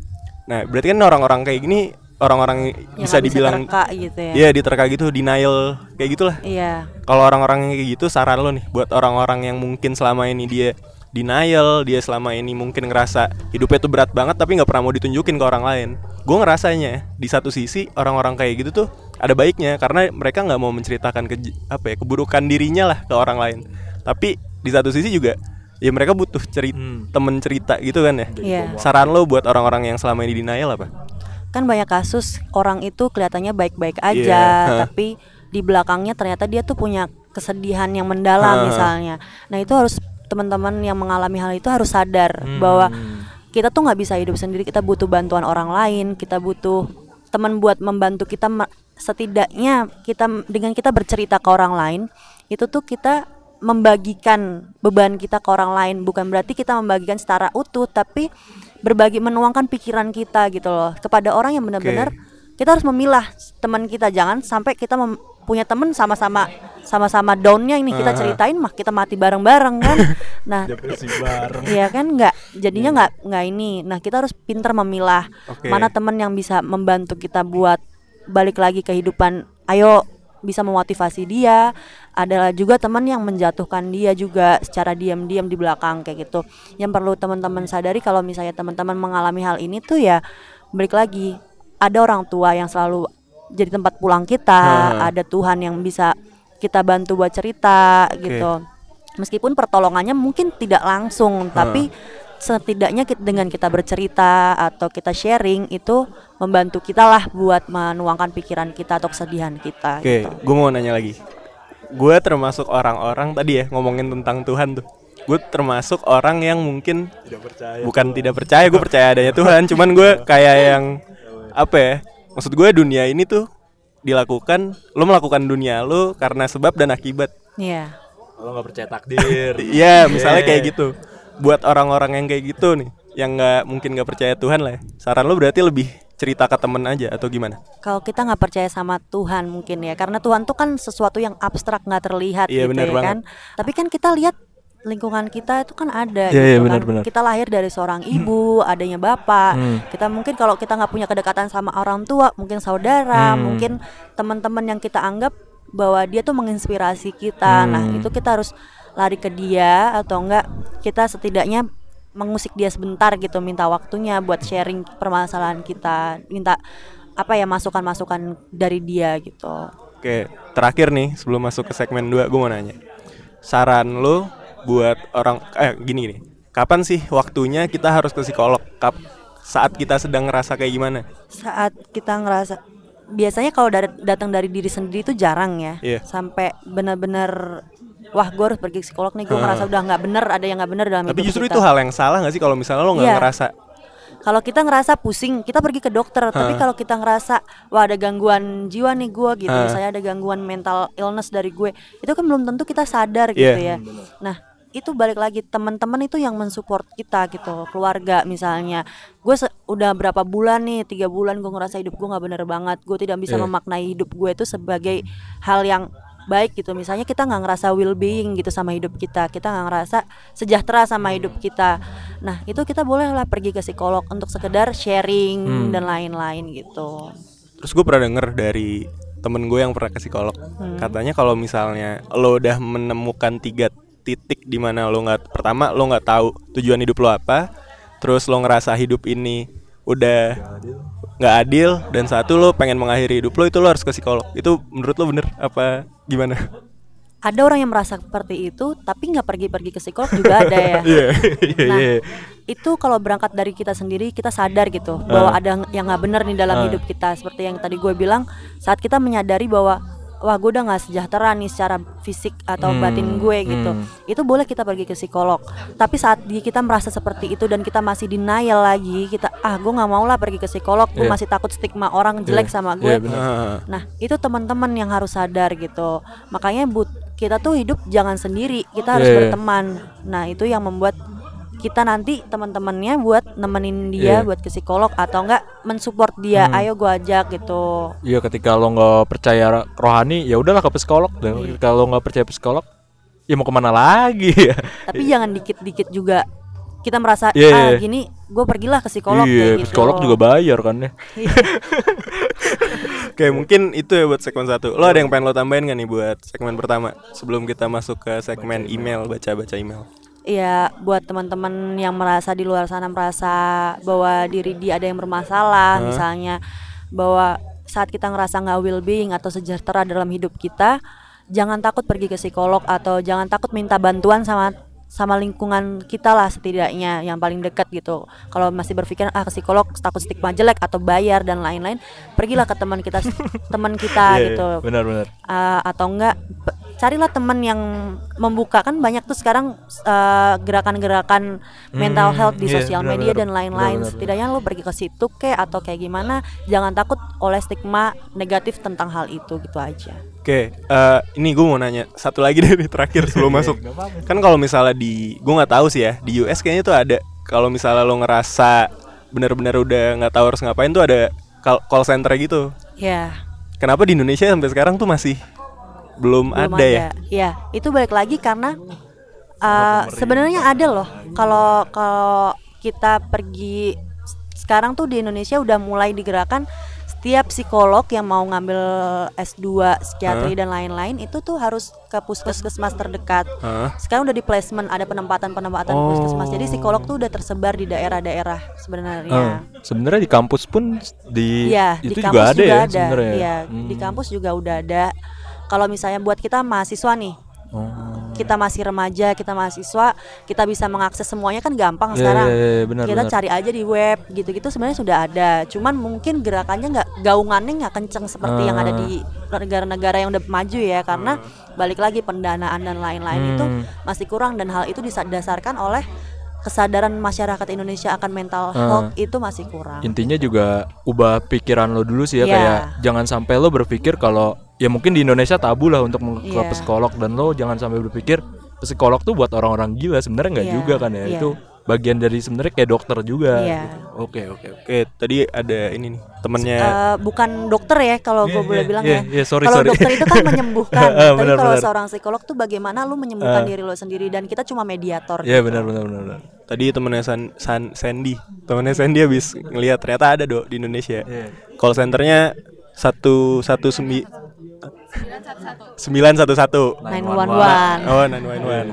Nah, berarti kan orang-orang kayak gini orang-orang yang bisa dibilang terka gitu ya Iya, diterka gitu, denial kayak gitulah. iya Kalau orang-orang yang kayak gitu saran lo nih buat orang-orang yang mungkin selama ini dia denial, dia selama ini mungkin ngerasa hidupnya tuh berat banget tapi nggak pernah mau ditunjukin ke orang lain. Gue ngerasanya di satu sisi orang-orang kayak gitu tuh ada baiknya karena mereka nggak mau menceritakan ke apa ya keburukan dirinya lah ke orang lain. Tapi di satu sisi juga ya mereka butuh cerita Hmm. temen cerita gitu kan ya. Iya. Saran lo buat orang-orang yang selama ini denial apa? Kan banyak kasus orang itu kelihatannya baik-baik aja Iya, [LAUGHS] hah. tapi di belakangnya ternyata dia tuh punya kesedihan yang mendalam Hah. [LAUGHS] misalnya nah itu harus teman-teman yang mengalami hal itu harus sadar Hmm. bahwa kita tuh nggak bisa hidup sendiri kita butuh bantuan orang lain kita butuh teman buat membantu kita setidaknya kita dengan kita bercerita ke orang lain itu tuh kita membagikan beban kita ke orang lain bukan berarti kita membagikan secara utuh tapi berbagi menuangkan pikiran kita gitu loh kepada orang yang benar-benar kita harus memilah teman kita. Jangan sampai kita mem- punya teman sama-sama sama-sama downnya ini kita ceritain mah kita mati bareng-bareng kan? [LAUGHS] Nah Iya kan? Nggak jadinya nggak nggak ini. Nah kita harus pintar memilah Oke. mana teman yang bisa membantu kita buat balik lagi kehidupan. Ayo bisa memotivasi dia. Adalah juga teman yang menjatuhkan dia juga secara diam-diam di belakang kayak gitu. Yang perlu teman-teman sadari kalau misalnya teman-teman mengalami hal ini tuh ya balik lagi ada orang tua yang selalu jadi tempat pulang kita. Hmm. Ada Tuhan yang bisa kita bantu buat cerita Oke. gitu meskipun pertolongannya mungkin tidak langsung tapi setidaknya kit- dengan kita bercerita atau kita sharing itu membantu kita lah buat menuangkan pikiran kita atau kesedihan kita Oke, gitu. gue mau nanya lagi. Gue termasuk orang-orang tadi ya ngomongin tentang Tuhan tuh. Gue termasuk orang yang mungkin tidak percaya bukan tidak percaya, gue percaya adanya Tuhan. Cuman gue kayak yang apa ya? Maksud gue dunia ini tuh dilakukan, lo melakukan dunia lo karena sebab dan akibat. Iya. lo nggak percaya takdir [LAUGHS] Iya, misalnya kayak gitu. Buat orang-orang yang kayak gitu nih, yang nggak mungkin nggak percaya Tuhan lah. ya. Saran lo berarti lebih cerita ke temen aja atau gimana? Kalau kita nggak percaya sama Tuhan mungkin ya, karena Tuhan tuh kan sesuatu yang abstrak nggak terlihat Iya, gitu benar ya banget. kan. Tapi kan kita lihat lingkungan kita itu kan ada iya, gitu benar, kan. benar. Kita lahir dari seorang ibu, adanya bapak. Hmm. Kita mungkin kalau kita nggak punya kedekatan sama orang tua, mungkin saudara, Hmm. mungkin teman-teman yang kita anggap bahwa dia tuh menginspirasi kita. Nah, Hmm. itu kita harus lari ke dia atau enggak kita setidaknya mengusik dia sebentar gitu, minta waktunya buat sharing permasalahan kita, minta apa ya masukan-masukan dari dia gitu. Oke, terakhir nih sebelum masuk ke segmen 2 gue mau nanya. Saran lo buat orang eh gini gini. Kapan sih waktunya kita harus ke psikolog? Kap saat kita sedang ngerasa kayak gimana? Saat kita ngerasa biasanya kalau datang dari diri sendiri itu jarang ya. Iya. Sampai benar-benar wah gue harus pergi ke psikolog nih, gue ngerasa udah nggak bener, ada yang nggak bener dalam Tapi hidup justru kita. itu hal yang salah gak sih kalau misalnya lo nggak Iya. ngerasa? Kalau kita ngerasa pusing, kita pergi ke dokter. Tapi kalau kita ngerasa wah ada gangguan jiwa nih gue gitu, Hah. misalnya ada gangguan mental illness dari gue, itu kan belum tentu kita sadar gitu Iya. ya. Nah itu balik lagi teman-teman itu yang mensupport kita gitu, keluarga misalnya. Gue udah berapa bulan nih, tiga bulan gue ngerasa hidup gue nggak bener banget. Gue tidak bisa Iya. memaknai hidup gue itu sebagai hal yang baik gitu. Misalnya kita nggak ngerasa well being gitu sama hidup kita. Kita nggak ngerasa sejahtera sama hidup kita. Nah itu kita bolehlah pergi ke psikolog untuk sekedar sharing Hmm. dan lain-lain gitu. Terus gue pernah denger dari temen gue yang pernah ke psikolog. Katanya kalau misalnya lo udah menemukan tiga titik di mana lo nggak pertama lo nggak tahu tujuan hidup lo apa, terus lo ngerasa hidup ini udah nggak adil dan satu lo pengen mengakhiri hidup lo itu lo harus ke psikolog. Itu menurut lo bener apa gimana? ada orang yang merasa seperti itu tapi nggak pergi-pergi ke psikolog juga ada ya [LAUGHS] Iya, iya, Nah, iya. itu kalau berangkat dari kita sendiri kita sadar gitu bahwa ada yang nggak benar nih dalam Ah. hidup kita seperti yang tadi gue bilang saat kita menyadari bahwa wah gue udah nggak sejahtera nih secara fisik atau Hmm, batin gue gitu hmm. itu boleh kita pergi ke psikolog tapi saat kita merasa seperti itu dan kita masih denial lagi kita ah gue nggak mau lah pergi ke psikolog gue Iya. masih takut stigma orang jelek Iya, sama iya, gue benar. Ah, Nah, itu teman-teman yang harus sadar gitu. Makanya but kita tuh hidup jangan sendiri, kita harus Iya, iya. berteman. Nah, itu yang membuat kita nanti teman-temannya buat nemenin dia Iya. buat ke psikolog atau enggak mensupport dia. Hmm. Ayo gua ajak gitu. Iya ketika lo nggak percaya rohani ya udahlah ke psikolog dan Iya. ketika lo nggak percaya psikolog ya mau ke mana lagi ya [LAUGHS] Tapi jangan dikit-dikit juga kita merasa Iya, ah iya. gini gue pergilah ke psikolog iya kayak gitu. psikolog juga bayar kan ya [LAUGHS] Oke mungkin itu ya buat segmen satu Lo ada yang pengen lo tambahin gak nih buat segmen pertama Sebelum kita masuk ke segmen email Baca-baca email Iya, buat teman-teman yang merasa di luar sana merasa bahwa diri dia ada yang bermasalah, misalnya bahwa saat kita ngerasa nggak well being atau sejahtera dalam hidup kita, jangan takut pergi ke psikolog atau jangan takut minta bantuan sama sama lingkungan kita lah setidaknya yang paling dekat gitu. Kalau masih berpikir ah ke psikolog takut stigma jelek atau bayar dan lain-lain, pergilah ke teman kita [LAUGHS] teman kita Iya, iya, gitu. benar-benar uh, atau enggak carilah teman yang membuka. Kan banyak tuh sekarang uh, gerakan-gerakan mental Hmm, health di iya, sosial benar, media benar. dan lain-lain. Benar, benar, setidaknya lo pergi ke situ kek atau kayak gimana jangan takut oleh stigma negatif tentang hal itu gitu aja Oke, eh, ini gue mau nanya satu lagi dari terakhir sebelum masuk. Kan kalau misalnya di, gue nggak tahu sih ya di US kayaknya tuh ada. Kalau misalnya lo ngerasa benar-benar udah nggak tahu harus ngapain tuh ada call, call center gitu. ya Kenapa di Indonesia sampai sekarang tuh masih belum, belum ada, ya? ya itu balik lagi karena uh, sebenarnya ada loh kalau kalau kita pergi sekarang tuh di Indonesia udah mulai digerakkan setiap psikolog yang mau ngambil S2 psikiatri dan lain-lain itu tuh harus ke puskesmas terdekat. Hah? Sekarang udah di placement ada penempatan-penempatan Oh. puskesmas. Jadi psikolog tuh udah tersebar di daerah-daerah sebenarnya. Eh, sebenarnya di kampus pun di Iya, itu di juga kampus ada juga ya ada. sebenarnya Iya, Hmm. di kampus juga udah ada. Kalau misalnya buat kita mahasiswa nih, Oh. Kita masih remaja, kita mahasiswa, kita bisa mengakses semuanya kan gampang Iya, sekarang. iya, iya, benar, kita benar. cari aja di web, gitu-gitu sebenarnya sudah ada. Cuman mungkin gerakannya nggak gaungannya nggak kenceng seperti yang ada Ah. di negara-negara yang udah maju ya, karena balik lagi pendanaan dan lain-lain itu Hmm. masih kurang dan hal itu didasarkan oleh kesadaran masyarakat Indonesia akan mental Ah. health itu masih kurang. intinya juga ubah pikiran lo dulu sih ya Iya. kayak jangan sampai lo berpikir kalau ya mungkin di Indonesia tabu lah untuk ke Iya. psikolog dan lo jangan sampai berpikir psikolog tuh buat orang-orang gila sebenarnya nggak Iya, juga kan ya iya. itu bagian dari sebenarnya kayak dokter juga Iya. gitu. oke oke oke Oke, tadi ada ini nih temennya. Eh, bukan dokter ya kalau gue Iya, boleh iya, bilang iya, ya. iya, sorry, kalau sorry. dokter itu kan [LAUGHS] menyembuhkan. Ah, Tapi benar, kalau benar. seorang psikolog tuh bagaimana lu menyembuhkan Ah. diri lo sendiri dan kita cuma mediator. Iya gitu. benar benar benar benar. Tadi temennya San, San- Sandy, temennya Sandy habis ngelihat ternyata ada dok di Indonesia. Iya. Call centernya satu satu sembi sembilan satu satu. 911. Oh, nine one one.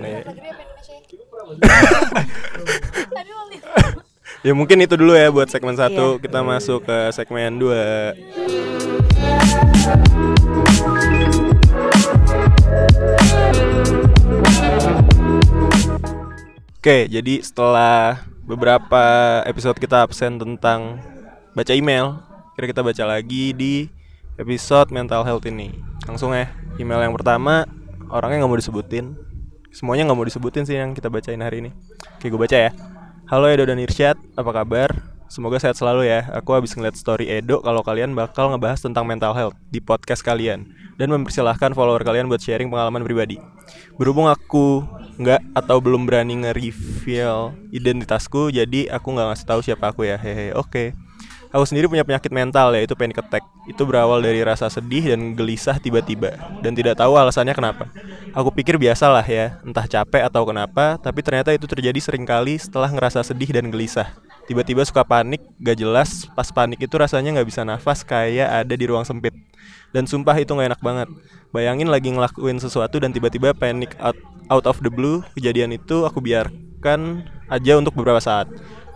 Ya mungkin itu dulu ya buat segmen satu. Iya. Kita masuk ke segmen dua. Oke, jadi setelah beberapa episode kita absen tentang baca email, kira kita baca lagi di episode mental health ini. Langsung ya, email yang pertama orangnya nggak mau disebutin. Semuanya nggak mau disebutin sih yang kita bacain hari ini. Oke, gue baca ya. Halo Edo dan Irsyad, apa kabar? Semoga sehat selalu ya. Aku habis ngeliat story Edo kalau kalian bakal ngebahas tentang mental health di podcast kalian dan mempersilahkan follower kalian buat sharing pengalaman pribadi. Berhubung aku nggak atau belum berani nge-reveal identitasku, jadi aku nggak ngasih tahu siapa aku ya. Hehe, oke. Aku sendiri punya penyakit mental yaitu panic attack. Itu berawal dari rasa sedih dan gelisah tiba-tiba dan tidak tahu alasannya kenapa. Aku pikir biasalah ya, entah capek atau kenapa, tapi ternyata itu terjadi sering kali setelah ngerasa sedih dan gelisah. tiba-tiba suka panik gak jelas pas panik itu rasanya nggak bisa nafas kayak ada di ruang sempit dan sumpah itu nggak enak banget bayangin lagi ngelakuin sesuatu dan tiba-tiba panik out, out of the blue kejadian itu aku biarkan aja untuk beberapa saat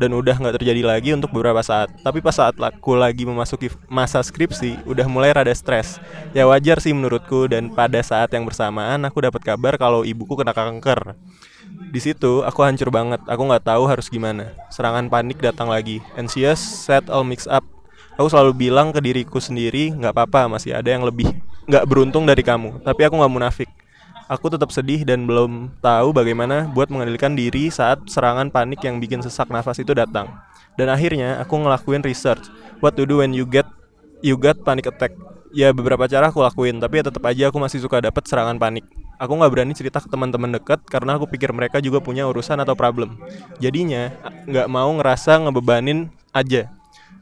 dan udah nggak terjadi lagi untuk beberapa saat tapi pas saat aku lagi memasuki masa skripsi udah mulai rada stres ya wajar sih menurutku dan pada saat yang bersamaan aku dapat kabar kalau ibuku kena kanker di situ aku hancur banget. Aku nggak tahu harus gimana. Serangan panik datang lagi. Anxious, sad, all mix up. Aku selalu bilang ke diriku sendiri, nggak apa-apa, masih ada yang lebih nggak beruntung dari kamu. Tapi aku nggak munafik. Aku tetap sedih dan belum tahu bagaimana buat mengendalikan diri saat serangan panik yang bikin sesak nafas itu datang. Dan akhirnya aku ngelakuin research. What to do when you get you got panic attack. Ya beberapa cara aku lakuin, tapi ya tetap aja aku masih suka dapat serangan panik aku nggak berani cerita ke teman-teman dekat karena aku pikir mereka juga punya urusan atau problem. Jadinya nggak mau ngerasa ngebebanin aja.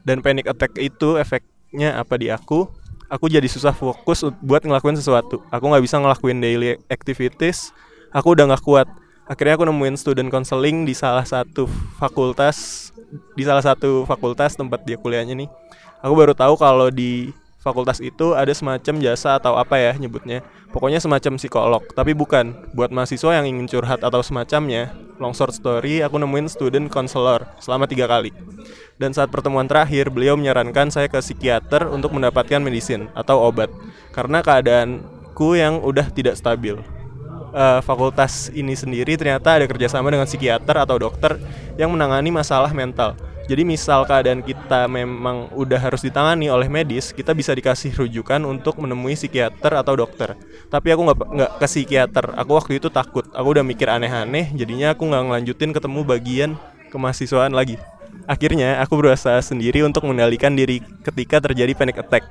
Dan panic attack itu efeknya apa di aku? Aku jadi susah fokus buat ngelakuin sesuatu. Aku nggak bisa ngelakuin daily activities. Aku udah nggak kuat. Akhirnya aku nemuin student counseling di salah satu fakultas di salah satu fakultas tempat dia kuliahnya nih. Aku baru tahu kalau di fakultas itu ada semacam jasa atau apa ya nyebutnya? Pokoknya semacam psikolog tapi bukan. Buat mahasiswa yang ingin curhat atau semacamnya long short story aku nemuin student counselor selama tiga kali. Dan saat pertemuan terakhir beliau menyarankan saya ke psikiater untuk mendapatkan medicine atau obat. Karena keadaanku yang udah tidak stabil. Uh, fakultas ini sendiri ternyata ada kerjasama dengan psikiater atau dokter yang menangani masalah mental jadi misal keadaan kita memang udah harus ditangani oleh medis, kita bisa dikasih rujukan untuk menemui psikiater atau dokter. Tapi aku nggak nggak ke psikiater. Aku waktu itu takut. Aku udah mikir aneh-aneh. Jadinya aku nggak ngelanjutin ketemu bagian kemahasiswaan lagi. Akhirnya aku berusaha sendiri untuk mengendalikan diri ketika terjadi panic attack.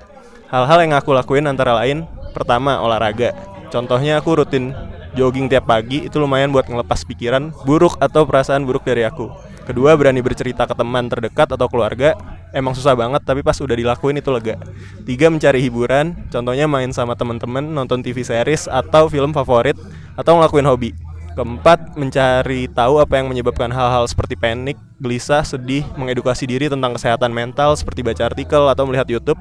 Hal-hal yang aku lakuin antara lain pertama olahraga. Contohnya aku rutin jogging tiap pagi itu lumayan buat ngelepas pikiran buruk atau perasaan buruk dari aku. Kedua, berani bercerita ke teman terdekat atau keluarga. Emang susah banget, tapi pas udah dilakuin itu lega. Tiga, mencari hiburan. Contohnya main sama teman-teman, nonton TV series atau film favorit, atau ngelakuin hobi. Keempat, mencari tahu apa yang menyebabkan hal-hal seperti panik, gelisah, sedih, mengedukasi diri tentang kesehatan mental seperti baca artikel atau melihat YouTube.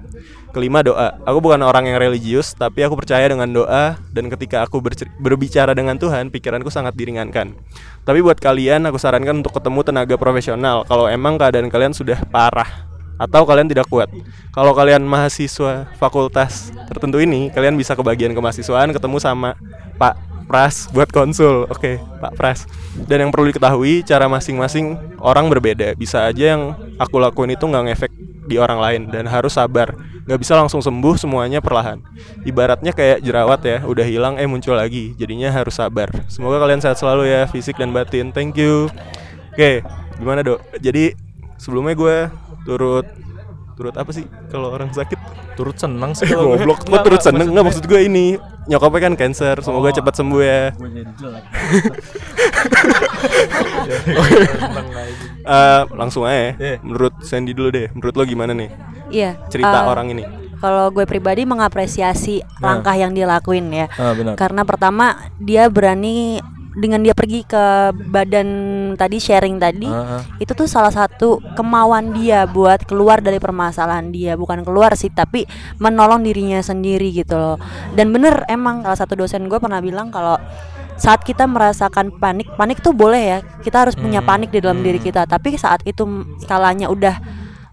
Kelima, doa. Aku bukan orang yang religius, tapi aku percaya dengan doa dan ketika aku berbicara dengan Tuhan, pikiranku sangat diringankan. Tapi buat kalian, aku sarankan untuk ketemu tenaga profesional kalau emang keadaan kalian sudah parah atau kalian tidak kuat. Kalau kalian mahasiswa fakultas tertentu ini, kalian bisa ke bagian kemahasiswaan ketemu sama Pak Pras buat konsul. Oke, okay, Pak Pras. Dan yang perlu diketahui, cara masing-masing orang berbeda. Bisa aja yang aku lakuin itu nggak ngefek di orang lain dan harus sabar. Nggak bisa langsung sembuh semuanya perlahan. Ibaratnya kayak jerawat ya, udah hilang eh muncul lagi. Jadinya harus sabar. Semoga kalian sehat selalu ya, fisik dan batin. Thank you. Oke, okay, gimana dok? Jadi sebelumnya gue turut turut apa sih? Kalau orang sakit turut senang sih. [LAUGHS] Goblok gue turut seneng? nggak maksud gue ini nyokapnya kan cancer semoga oh, cepat sembuh ya. Uh, [LAUGHS] langsung aja yeah. menurut Sandy dulu deh menurut lo gimana nih? Iya cerita uh, orang ini. kalau gue pribadi mengapresiasi nah. langkah yang dilakuin ya. Ah, benar. karena pertama dia berani dengan dia pergi ke badan tadi sharing tadi uh -huh. itu tuh salah satu kemauan dia buat keluar dari permasalahan dia bukan keluar sih tapi menolong dirinya sendiri gitu loh dan bener emang salah satu dosen gue pernah bilang kalau saat kita merasakan panik panik tuh boleh ya kita harus punya hmm. panik di dalam hmm. diri kita tapi saat itu skalanya udah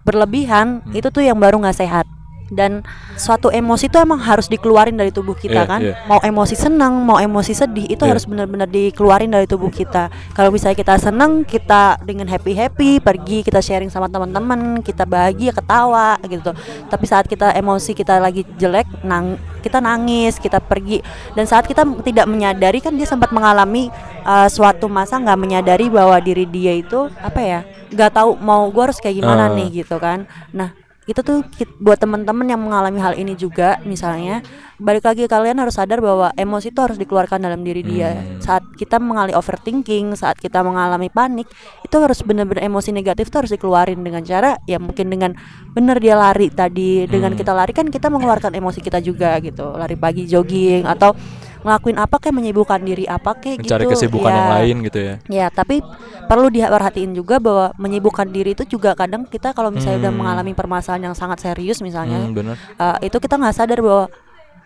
berlebihan hmm. itu tuh yang baru nggak sehat dan suatu emosi itu emang harus dikeluarin dari tubuh kita yeah, kan yeah. mau emosi senang mau emosi sedih itu yeah. harus benar-benar dikeluarin dari tubuh kita kalau misalnya kita senang kita dengan happy happy pergi kita sharing sama teman-teman kita bahagia ketawa gitu tapi saat kita emosi kita lagi jelek nang kita nangis kita pergi dan saat kita tidak menyadari kan dia sempat mengalami uh, suatu masa nggak menyadari bahwa diri dia itu apa ya nggak tahu mau gue harus kayak gimana uh. nih gitu kan nah itu tuh buat teman-teman yang mengalami hal ini juga misalnya balik lagi kalian harus sadar bahwa emosi itu harus dikeluarkan dalam diri dia hmm. saat kita mengalami overthinking saat kita mengalami panik itu harus benar-benar emosi negatif itu harus dikeluarin dengan cara ya mungkin dengan benar dia lari tadi dengan hmm. kita lari kan kita mengeluarkan emosi kita juga gitu lari pagi jogging atau ngelakuin apa kayak menyibukkan diri apa kayak mencari gitu kesibukan ya. yang lain gitu ya Ya, tapi perlu diperhatiin juga bahwa menyibukkan diri itu juga kadang kita kalau misalnya udah Hmm. mengalami permasalahan yang sangat serius misalnya, hmm, bener eh, itu kita nggak sadar bahwa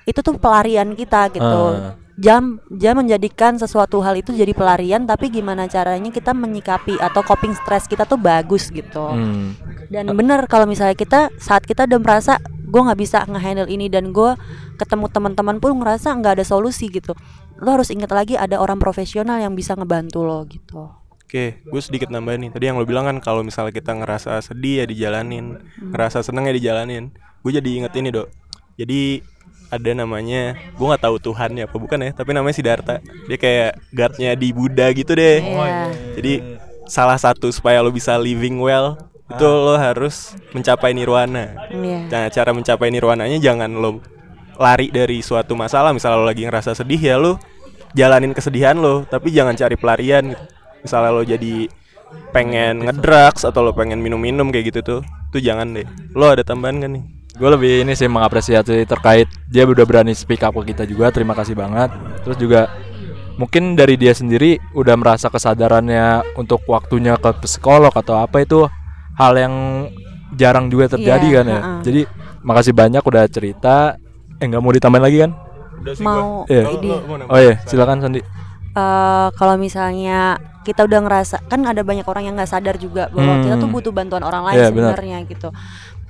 itu tuh pelarian kita gitu. Ah. Jam jam menjadikan sesuatu hal itu jadi pelarian, tapi gimana caranya kita menyikapi atau coping stres kita tuh bagus gitu. Hmm. Dan bener kalau misalnya kita saat kita udah merasa gue nggak bisa ngehandle ini dan gue ketemu teman-teman pun ngerasa nggak ada solusi gitu. Lo harus ingat lagi ada orang profesional yang bisa ngebantu lo gitu. Oke, gue sedikit nambahin nih. Tadi yang lo bilang kan kalau misalnya kita ngerasa sedih ya dijalanin, ngerasa seneng ya dijalanin. Gue jadi inget ini dok. Jadi ada namanya, gue nggak tahu Tuhan ya apa bukan ya, tapi namanya Siddhartha. Dia kayak guardnya di Buddha gitu deh. Iya. Jadi salah satu supaya lo bisa living well itu lo harus mencapai nirwana. Iya. Nah, cara mencapai nirwananya jangan lo lari dari suatu masalah. Misalnya lo lagi ngerasa sedih ya lo jalanin kesedihan lo, tapi jangan cari pelarian gitu. Misalnya lo jadi pengen ngedrugs atau lo pengen minum-minum kayak gitu tuh, tuh jangan deh. Lo ada tambahan gak nih? gue lebih ini sih mengapresiasi terkait dia udah berani speak up ke kita juga terima kasih banget terus juga mungkin dari dia sendiri udah merasa kesadarannya untuk waktunya ke psikolog atau apa itu hal yang jarang juga terjadi Iya, kan ya ha-ha. jadi makasih banyak udah cerita eh nggak mau ditambahin lagi kan Mau Iya. ini oh iya silakan Sandi eh, kalau misalnya kita udah ngerasa kan ada banyak orang yang nggak sadar juga bahwa kita tuh Hmm. butuh bantuan orang lain Iya, benar. sebenarnya gitu.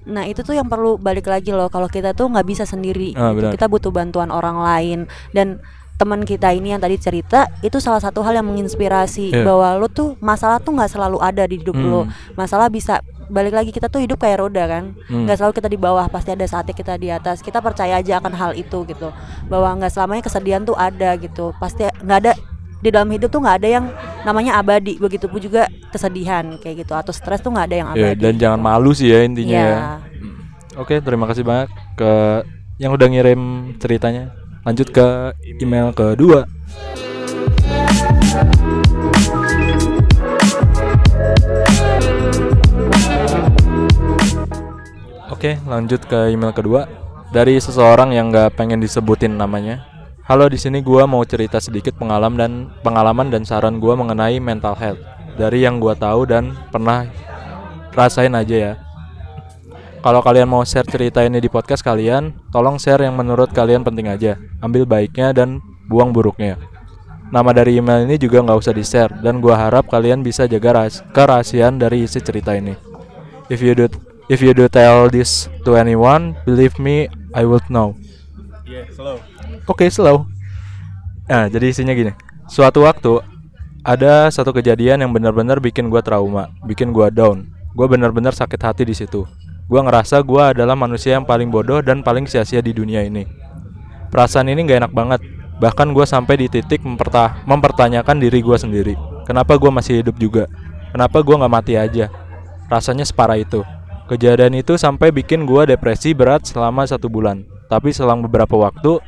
Nah itu tuh yang perlu balik lagi loh kalau kita tuh nggak bisa sendiri, Ah, gitu. kita butuh bantuan orang lain dan teman kita ini yang tadi cerita itu salah satu hal yang menginspirasi Iya. bahwa lo tuh masalah tuh nggak selalu ada di hidup lo, Hmm. masalah bisa balik lagi kita tuh hidup kayak roda kan, Hmm. nggak selalu kita di bawah, pasti ada saatnya kita di atas. Kita percaya aja akan hal itu gitu, bahwa nggak selamanya kesedihan tuh ada gitu, pasti nggak ada di dalam hidup tuh nggak ada yang namanya abadi begitu pun juga kesedihan kayak gitu atau stres tuh nggak ada yang ya abadi dan jangan malu sih ya intinya Iya. ya oke terima kasih banyak ke yang udah ngirim ceritanya lanjut ke email kedua Oke, lanjut ke email kedua dari seseorang yang nggak pengen disebutin namanya. Halo, di sini gua mau cerita sedikit pengalaman dan pengalaman dan saran gua mengenai mental health dari yang gua tahu dan pernah rasain aja ya. Kalau kalian mau share cerita ini di podcast kalian, tolong share yang menurut kalian penting aja. Ambil baiknya dan buang buruknya. Nama dari email ini juga nggak usah di-share dan gua harap kalian bisa jaga rahas- kerahasiaan dari isi cerita ini. If you do if you do tell this to anyone, believe me, I will know. Iya, slow. Oke, slow. Nah, jadi isinya gini. Suatu waktu ada satu kejadian yang benar-benar bikin gua trauma, bikin gua down. Gua benar-benar sakit hati di situ. Gua ngerasa gua adalah manusia yang paling bodoh dan paling sia-sia di dunia ini. Perasaan ini gak enak banget. Bahkan gua sampai di titik memperta- mempertanyakan diri gua sendiri. Kenapa gua masih hidup juga? Kenapa gua nggak mati aja? Rasanya separah itu. Kejadian itu sampai bikin gua depresi berat selama satu bulan. Tapi selang beberapa waktu,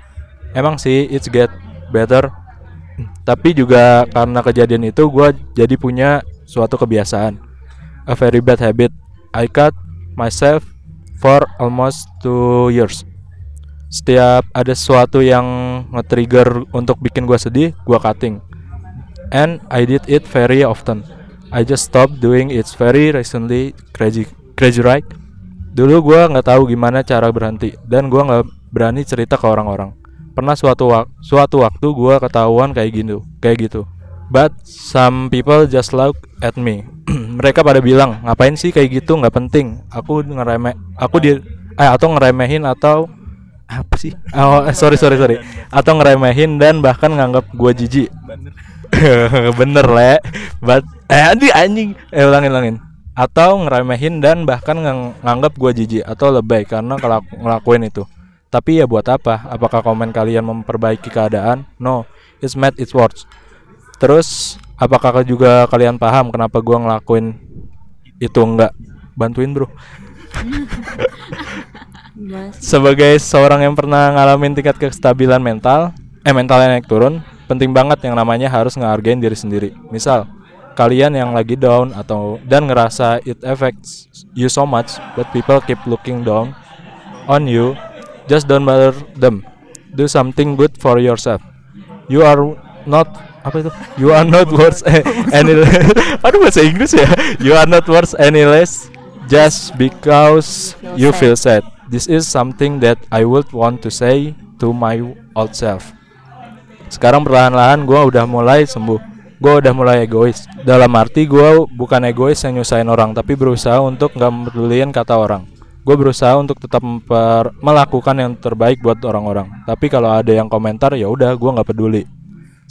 emang sih it's get better. Tapi juga karena kejadian itu gua jadi punya suatu kebiasaan. A very bad habit. I cut myself for almost two years. Setiap ada sesuatu yang nge-trigger untuk bikin gua sedih, gua cutting. And I did it very often. I just stopped doing it very recently. Crazy, crazy right? Dulu gua nggak tahu gimana cara berhenti dan gua nggak berani cerita ke orang-orang. Pernah suatu wak- suatu waktu gua ketahuan kayak gitu, kayak gitu. But some people just look at me. [CLEARS THROAT] Mereka pada bilang, ngapain sih kayak gitu? nggak penting. Aku ngeremeh, aku di, eh atau ngeremehin atau apa sih? Oh, eh, sorry sorry sorry. Atau ngeremehin dan bahkan nganggap gua jijik. [LAUGHS] Bener le. But eh adi anjing. Eh ulangin ulangin. Atau ngeremehin dan bahkan ngang- nganggap gua jijik atau lebay karena kelak- ngelakuin itu. Tapi ya buat apa? Apakah komen kalian memperbaiki keadaan? No, it's mad it's worse. Terus apakah juga kalian paham kenapa gua ngelakuin itu enggak? Bantuin, Bro. Sebagai seorang yang pernah ngalamin tingkat kestabilan mental, eh mentalnya naik turun, penting banget yang namanya harus ngehargain diri sendiri. Misal, kalian yang lagi down atau dan ngerasa it affects you so much, but people keep looking down on you, just don't bother them. Do something good for yourself. you are not apa itu? You are not worth [LAUGHS] any [LAUGHS] aduh bahasa Inggris ya? You are not worth any less just because you feel sad. This is something that I would want to say to my old self. Sekarang perlahan-lahan gue udah mulai sembuh. Gue udah mulai egois. Dalam arti gue bukan egois yang nyusahin orang tapi berusaha untuk nggak peduliin kata orang. Gue berusaha untuk tetap memper- melakukan yang terbaik buat orang-orang. Tapi kalau ada yang komentar ya udah gue nggak peduli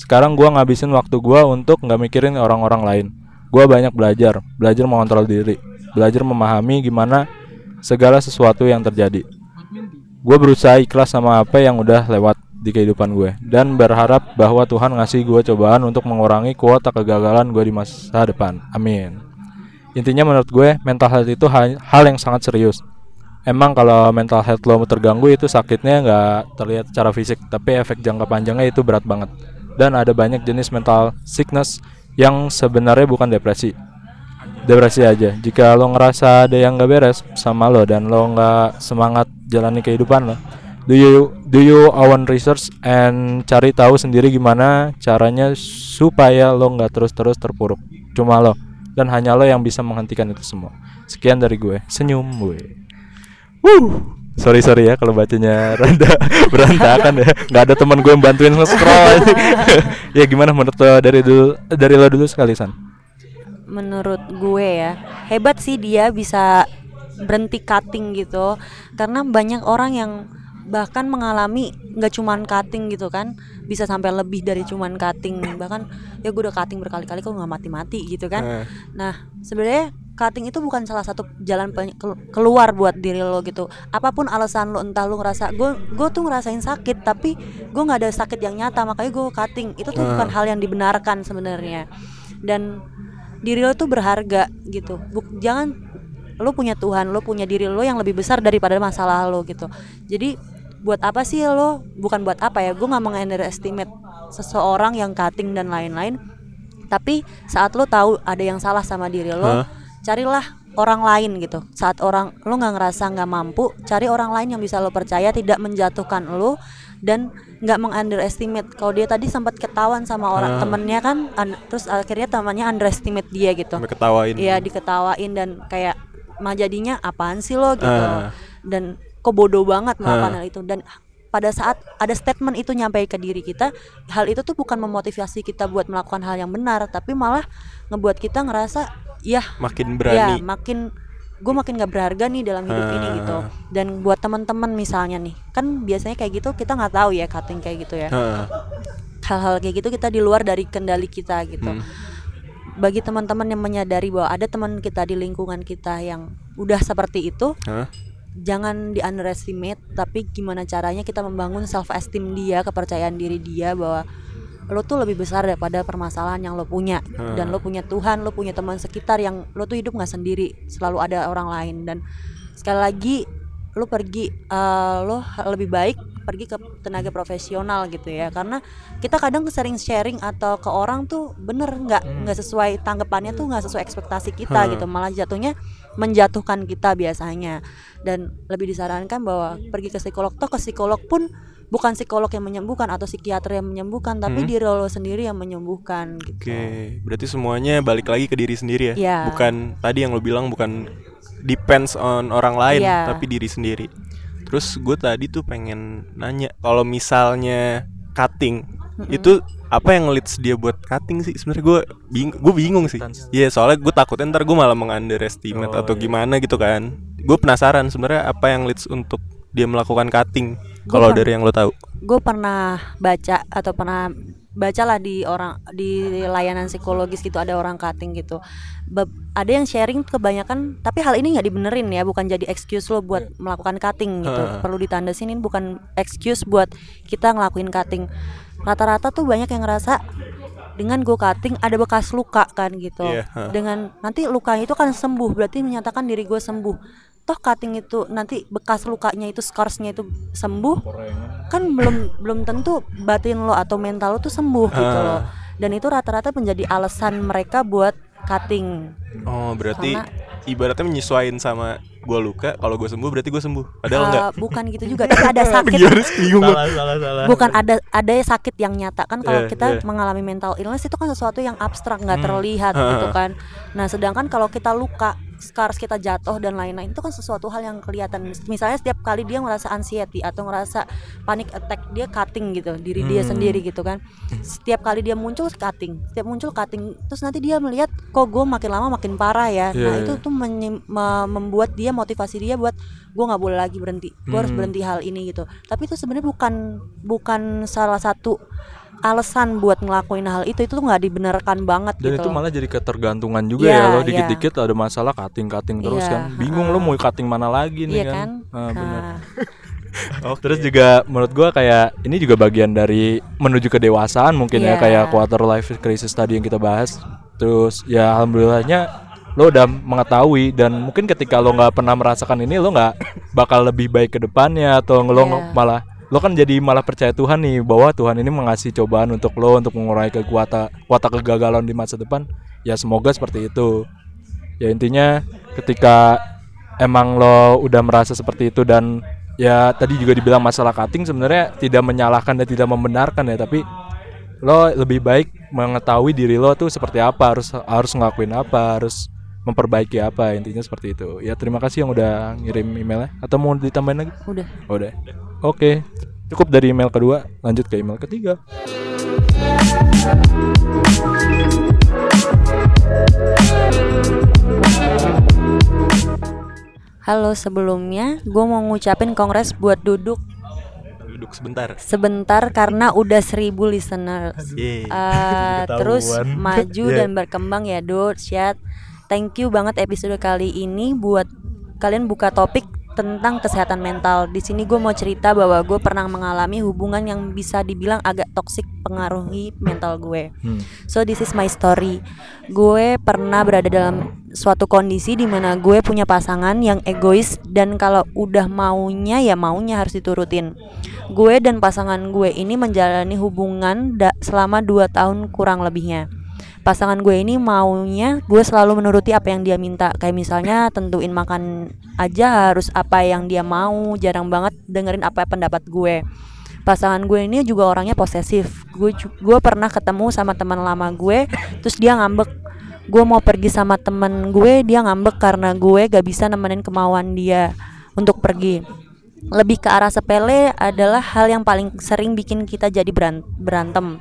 sekarang gue ngabisin waktu gue untuk nggak mikirin orang-orang lain gue banyak belajar belajar mengontrol diri belajar memahami gimana segala sesuatu yang terjadi gue berusaha ikhlas sama apa yang udah lewat di kehidupan gue dan berharap bahwa Tuhan ngasih gue cobaan untuk mengurangi kuota kegagalan gue di masa depan. Amin. Intinya menurut gue mental health itu hal, yang sangat serius. Emang kalau mental health lo terganggu itu sakitnya nggak terlihat secara fisik, tapi efek jangka panjangnya itu berat banget. Dan ada banyak jenis mental sickness yang sebenarnya bukan depresi. Depresi aja. Jika lo ngerasa ada yang nggak beres sama lo dan lo nggak semangat jalani kehidupan lo, do you do you own research and cari tahu sendiri gimana caranya supaya lo nggak terus-terus terpuruk. Cuma lo dan hanya lo yang bisa menghentikan itu semua. Sekian dari gue. Senyum gue. Wuh. Sorry sorry ya kalau bacanya [LAUGHS] rada berantakan ya. Nggak ada teman gue yang bantuin nge-scroll. [LAUGHS] ya gimana menurut lo dari dulu dari lo dulu sekali San? menurut gue ya hebat sih dia bisa berhenti cutting gitu karena banyak orang yang bahkan mengalami nggak cuman cutting gitu kan bisa sampai lebih dari cuman cutting bahkan ya gue udah cutting berkali-kali kok nggak mati-mati gitu kan Eh. nah sebenarnya cutting itu bukan salah satu jalan keluar buat diri lo gitu. Apa pun alasan lo entah lo ngerasa gue gue tuh ngerasain sakit tapi gue nggak ada sakit yang nyata makanya gue cutting. Itu tuh bukan hal yang dibenarkan sebenarnya. Dan diri lo tuh berharga gitu. Buk, jangan lo punya Tuhan lo punya diri lo yang lebih besar daripada masalah lo gitu. Jadi buat apa sih lo? Bukan buat apa ya gue nggak mengunderestimate seseorang yang cutting dan lain-lain. Tapi saat lo tahu ada yang salah sama diri lo Hah? Carilah orang lain gitu saat orang lo nggak ngerasa nggak mampu cari orang lain yang bisa lo percaya tidak menjatuhkan lo dan nggak mengunderestimate kalau dia tadi sempat ketahuan sama orang Ah. temennya kan terus akhirnya temannya underestimate dia gitu Sampai ketawain. Iya diketawain dan kayak mah jadinya apaan sih lo gitu Ah. dan kok bodoh banget melakukan Ah. hal itu dan pada saat ada statement itu nyampe ke diri kita hal itu tuh bukan memotivasi kita buat melakukan hal yang benar tapi malah ngebuat kita ngerasa ya Makin ya berani. makin gue makin gak berharga nih dalam hidup ini Ah. gitu dan buat teman-teman misalnya nih kan biasanya kayak gitu kita nggak tahu ya cutting kayak gitu ya Heeh. hal-hal kayak gitu kita di luar dari kendali kita gitu. Hmm. Bagi teman-teman yang menyadari bahwa ada teman kita di lingkungan kita yang udah seperti itu, Hah? Jangan di underestimate, tapi gimana caranya kita membangun self esteem dia, kepercayaan diri dia bahwa lo tuh lebih besar daripada permasalahan yang lo punya. Dan lo punya Tuhan, lo punya teman sekitar yang lo tuh hidup nggak sendiri, selalu ada orang lain. Dan sekali lagi lo pergi eh, lo lebih baik pergi ke tenaga profesional gitu ya. Karena kita kadang sering sharing atau ke orang tuh bener nggak nggak sesuai tanggapannya tuh nggak sesuai ekspektasi kita gitu. Malah jatuhnya menjatuhkan kita biasanya dan lebih disarankan bahwa pergi ke psikolog toh ke psikolog pun bukan psikolog yang menyembuhkan atau psikiater yang menyembuhkan tapi Hmm. diri lo sendiri yang menyembuhkan gitu Oke, berarti semuanya balik lagi ke diri sendiri ya. Iya. Bukan tadi yang lo bilang bukan depends on orang lain, Iya. tapi diri sendiri. Terus gue tadi tuh pengen nanya, kalau misalnya cutting itu apa yang leads dia buat cutting sih? Sebenarnya gue bing gue bingung sih. Iya, soalnya gue takutnya ntar gue malah mengunderestimate Oh, atau iya. gimana gitu kan. Gue penasaran sebenarnya apa yang leads untuk dia melakukan cutting. Kalau dari yang lo tahu. gue pernah baca atau pernah bacalah di orang di layanan psikologis gitu ada orang cutting gitu Bab- ada yang sharing kebanyakan tapi hal ini nggak dibenerin ya bukan jadi excuse lo buat melakukan cutting gitu Heeh. perlu ditandasin ini bukan excuse buat kita ngelakuin cutting rata-rata tuh banyak yang ngerasa dengan gue cutting ada bekas luka kan gitu heeh. dengan nanti lukanya itu kan sembuh berarti menyatakan diri gue sembuh toh cutting itu nanti bekas lukanya itu scarsnya itu sembuh kan belum belum tentu batin lo atau mental lo tuh sembuh gitu Ah. loh dan itu rata-rata menjadi alasan mereka buat cutting Oh, berarti Karena- ibaratnya menyesuaikan sama gue luka kalau gue sembuh berarti gue sembuh. Padahal Eh, enggak bukan gitu juga tapi ada [LAUGHS] sakit. Gua. salah salah bukan ada ada sakit yang nyata. Kan kalau Iya, kita iya. mengalami mental illness itu kan sesuatu yang abstrak nggak Hmm. terlihat Ha, gitu kan. Nah sedangkan kalau kita luka scars kita jatuh dan lain-lain itu kan sesuatu hal yang kelihatan. Misalnya setiap kali dia ngerasa anxiety atau ngerasa panic attack dia cutting gitu diri dia Hmm. sendiri gitu kan. Setiap kali dia muncul cutting. Setiap muncul cutting. Terus nanti dia melihat kok gue makin lama makin parah ya. Nah Iya, itu tuh membuat dia motivasi dia buat gue nggak boleh lagi berhenti. Gue harus Hmm. berhenti hal ini gitu. Tapi itu sebenarnya bukan bukan salah satu alasan buat ngelakuin hal itu itu tuh nggak dibenarkan banget dan gitu itu malah jadi ketergantungan juga Iya, ya lo iya. dikit-dikit ada masalah cutting-cutting terus Iya, kan bingung lo mau cutting mana lagi nih iya kan, kan Ah, benar. [LAUGHS] Nah, Terus juga menurut gua kayak ini juga bagian dari menuju kedewasaan mungkin ya Iya. kayak quarter life crisis tadi yang kita bahas. Terus ya alhamdulillahnya lo udah mengetahui dan mungkin ketika lo nggak pernah merasakan ini lo nggak bakal lebih baik ke depannya atau lo nge- malah lo kan jadi malah percaya Tuhan nih bahwa Tuhan ini mengasih cobaan untuk lo untuk mengurangi kekuatan kuota kegagalan di masa depan. Ya semoga seperti itu. Ya intinya ketika emang lo udah merasa seperti itu dan ya tadi juga dibilang masalah cutting sebenarnya tidak menyalahkan dan tidak membenarkan ya tapi lo lebih baik mengetahui diri lo tuh seperti apa harus harus ngelakuin apa harus memperbaiki apa intinya seperti itu. Ya terima kasih yang udah ngirim emailnya. Atau mau ditambahin lagi? Udah. Oh, udah. Oke. Cukup dari email kedua lanjut ke email ketiga. Halo sebelumnya gue mau ngucapin kongres buat duduk. Duduk sebentar. Sebentar karena udah seribu listeners. Eh, [LAUGHS] terus Ketahuan. maju [LAUGHS] Iya. dan berkembang ya Dut, Syat. Thank you banget episode kali ini buat kalian buka topik tentang kesehatan mental. Di sini gue mau cerita bahwa gue pernah mengalami hubungan yang bisa dibilang agak toksik pengaruhi mental gue. Hmm. So this is my story. Gue pernah berada dalam suatu kondisi di mana gue punya pasangan yang egois dan kalau udah maunya ya maunya harus diturutin. Gue dan pasangan gue ini menjalani hubungan selama 2 tahun kurang lebihnya. Pasangan gue ini maunya gue selalu menuruti apa yang dia minta. Kayak misalnya tentuin makan aja harus apa yang dia mau. Jarang banget dengerin apa pendapat gue. Pasangan gue ini juga orangnya posesif. Gue gue pernah ketemu sama teman lama gue terus dia ngambek. Gue mau pergi sama temen gue dia ngambek karena gue gak bisa nemenin kemauan dia untuk pergi. Lebih ke arah sepele adalah hal yang paling sering bikin kita jadi beran- berantem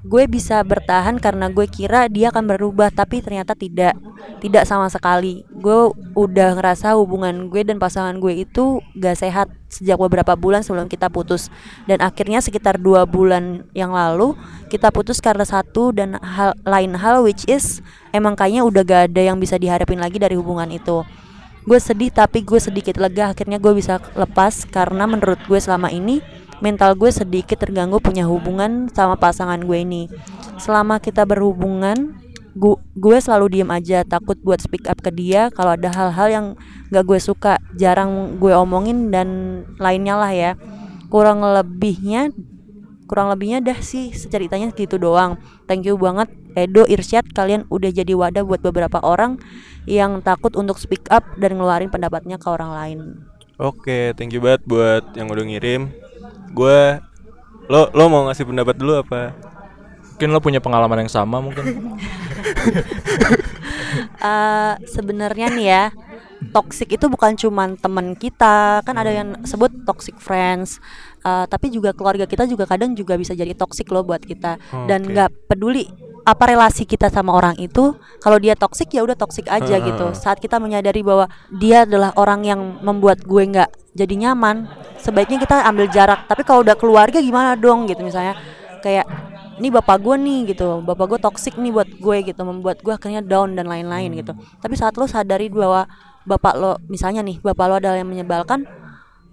gue bisa bertahan karena gue kira dia akan berubah tapi ternyata tidak. Tidak sama sekali. Gue udah ngerasa hubungan gue dan pasangan gue itu gak sehat sejak beberapa bulan sebelum kita putus. Dan akhirnya sekitar dua bulan yang lalu kita putus karena satu dan hal lain hal which is emang kayaknya udah gak ada yang bisa diharapin lagi dari hubungan itu. Gue sedih tapi gue sedikit lega. Akhirnya gue bisa lepas karena menurut gue selama ini mental gue sedikit terganggu punya hubungan sama pasangan gue ini. Selama kita berhubungan gu- gue selalu diem aja takut buat speak up ke dia kalau ada hal-hal yang gak gue suka jarang gue omongin dan lainnya lah ya. Kurang lebihnya kurang lebihnya dah sih ceritanya gitu doang. Thank you banget Edo Irsyad kalian udah jadi wadah buat beberapa orang yang takut untuk speak up dan ngeluarin pendapatnya ke orang lain. Oke, thank you banget buat yang udah ngirim. Gue lo lo mau ngasih pendapat dulu apa? mungkin lo punya pengalaman yang sama mungkin. [LAUGHS] Eh, sebenarnya nih ya toxic itu bukan cuman teman kita kan ada yang sebut toxic friends. Eh, tapi juga keluarga kita juga kadang juga bisa jadi toxic loh buat kita. Dan nggak peduli apa relasi kita sama orang itu kalau dia toxic ya udah toxic aja Ah. gitu. Saat kita menyadari bahwa dia adalah orang yang membuat gue nggak jadi nyaman sebaiknya kita ambil jarak. Tapi kalau udah keluarga gimana dong gitu misalnya. Kayak ini bapak gue nih gitu. Bapak gue toxic nih buat gue gitu. Membuat gue akhirnya down dan lain-lain gitu. Tapi saat lo sadari bahwa bapak lo misalnya nih bapak lo adalah yang menyebalkan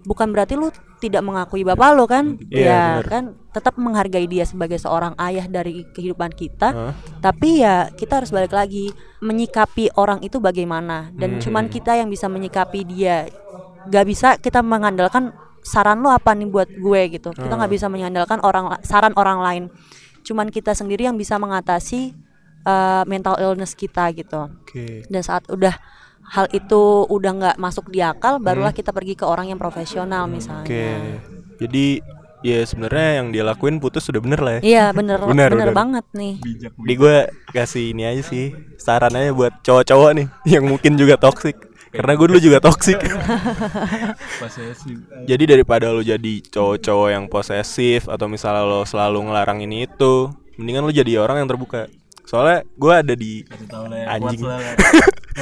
bukan berarti lo tidak mengakui bapak lo kan? Iya, ya bener. kan? Tetap menghargai dia sebagai seorang ayah dari kehidupan kita. Hah? tapi ya kita harus balik lagi menyikapi orang itu bagaimana. Dan Hmm. cuman kita yang bisa menyikapi dia. Gak bisa kita mengandalkan saran lo apa nih buat gue gitu. Kita nggak bisa mengandalkan orang saran orang lain. Cuman kita sendiri yang bisa mengatasi eh, mental illness kita gitu. Oke. dan saat udah hal itu udah nggak masuk di akal barulah Hmm. kita pergi ke orang yang profesional misalnya Oke. Jadi ya sebenarnya yang dia lakuin putus sudah bener lah ya. iya bener [LAUGHS] Bener, bener, bener. banget nih Di gue kasih ini aja sih saran aja buat cowok-cowok nih [LAUGHS] yang mungkin juga toxic. Karena gue dulu juga toxic. [LAUGHS] jadi daripada lo jadi cowok-cowok yang posesif atau misalnya lo selalu ngelarang ini itu, mendingan lo jadi orang yang terbuka. Soalnya gue ada di anjing.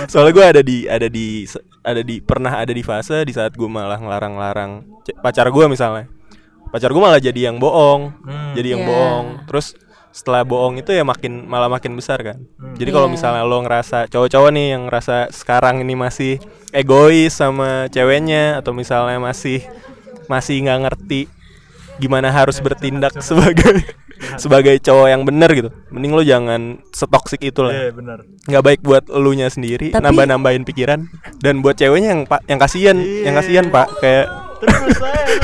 Soalnya gue ada di ada di ada di pernah ada di fase di saat gue malah ngelarang-larang pacar gue misalnya. Pacar gue malah jadi yang bohong, jadi yang Iya. bohong. Terus setelah bohong itu ya makin malah makin besar kan. Jadi kalau Iya. misalnya lo ngerasa cowok-cowok nih yang ngerasa sekarang ini masih egois sama ceweknya atau misalnya masih masih nggak ngerti gimana harus bertindak [LAUGHS] sebagai sebagai cowok yang bener gitu. Mending lo jangan setoksik itu lah Iya benar. nggak baik buat elunya sendiri Tapi- nambah nambahin pikiran. Dan buat ceweknya yang pak yang kasihan yang kasihan pak. Kayak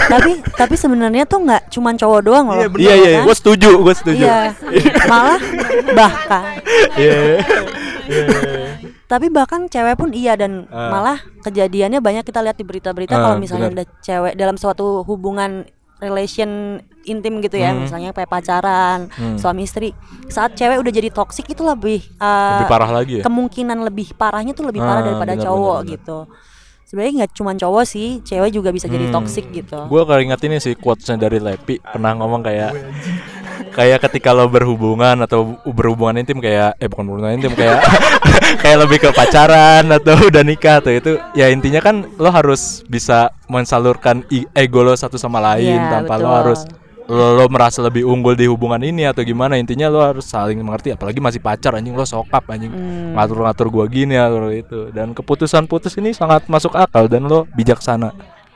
tapi tapi sebenarnya tuh nggak cuman cowok doang loh. Iya iya kan? gue setuju gue setuju. Iya, malah bahkan. Iya. tapi bahkan cewek pun iya dan Ah. malah kejadiannya banyak kita lihat di berita-berita Ah, kalau misalnya benar. ada cewek dalam suatu hubungan relation intim gitu ya Hmm. misalnya kayak pacaran Hmm. suami istri saat cewek udah jadi toksik itu lebih uh, Lebih parah lagi ya? kemungkinan lebih parahnya tuh lebih parah Ah, daripada benar, cowok benar. gitu sebenarnya nggak cuma cowok sih cewek juga bisa jadi Hmm. toksik gitu Gue kalau ingat ini sih quotesnya dari Lepi pernah ngomong kayak kayak ketika lo berhubungan atau berhubungan intim kayak eh bukan berhubungan intim kayak [LAUGHS] kayak lebih ke pacaran atau udah nikah atau itu ya intinya kan lo harus bisa mensalurkan ego lo satu sama lain Iya, tanpa lo betul. harus lo, lo merasa lebih unggul di hubungan ini atau gimana intinya lo harus saling mengerti apalagi masih pacar anjing lo sokap anjing Hmm. ngatur-ngatur gua gini atau itu dan keputusan putus ini sangat masuk akal dan lo bijaksana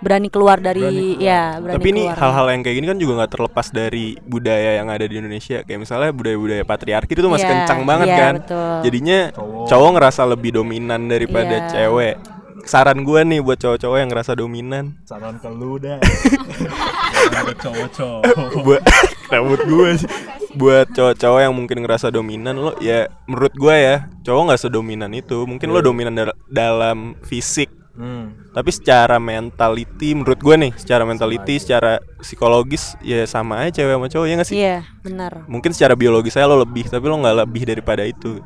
berani keluar dari ya berani tapi ini keluar. hal-hal yang kayak gini kan juga nggak terlepas dari budaya yang ada di Indonesia. Kayak misalnya budaya-budaya patriarki itu tuh masih Iya, kencang banget iya, kan. betul. jadinya cowok. ngerasa lebih dominan daripada Iya. cewek. Saran gue nih buat cowok-cowok yang ngerasa dominan. Saran ke lu dah. [LAUGHS] Cowok-cowok. Buat [LAUGHS] rambut gue sih. Buat cowok-cowok yang mungkin ngerasa dominan lo ya menurut gue ya cowok nggak sedominan itu. Mungkin lo dominan dal- dalam fisik hmm. tapi secara mentality menurut gue nih secara mentality secara psikologis ya sama aja cewek sama cowok ya nggak sih? Iya benar. Mungkin secara biologis saya lo lebih tapi lo nggak lebih daripada itu.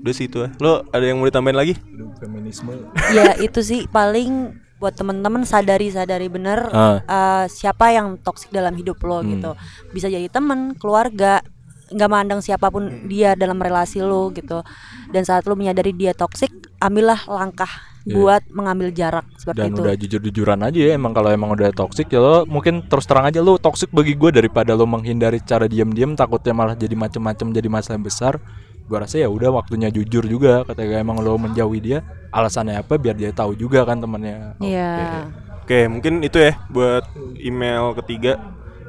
Udah sih itu lo ada yang mau ditambahin lagi? Feminisme. Ya itu sih paling buat temen-temen sadari sadari bener Ah. eh, siapa yang toksik dalam hidup lo Hmm. gitu. Bisa jadi temen keluarga nggak mandang siapa pun dia dalam relasi lo gitu. Dan saat lo menyadari dia toksik ambillah langkah Iya. buat mengambil jarak seperti dan itu udah jujur-jujuran aja ya emang kalau emang udah toxic ya lo mungkin terus terang aja lo toxic bagi gue daripada lo menghindari cara diam-diam takutnya malah jadi macem-macem jadi masalah yang besar gue rasa ya udah waktunya jujur juga ketika emang lo menjauhi dia alasannya apa biar dia tahu juga kan temannya Iya. Oke, mungkin itu ya buat email ketiga.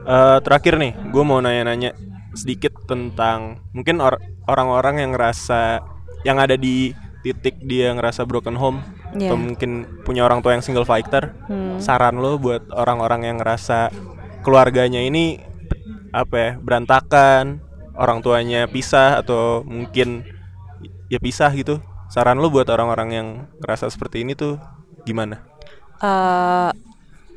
Eh, terakhir nih, gue mau nanya-nanya sedikit tentang mungkin or- orang-orang yang ngerasa yang ada di titik dia ngerasa broken home Iya. atau mungkin punya orang tua yang single fighter. Hmm. Saran lo buat orang-orang yang ngerasa keluarganya ini apa ya berantakan, orang tuanya pisah atau mungkin ya pisah gitu. Saran lo buat orang-orang yang ngerasa seperti ini tuh gimana? eh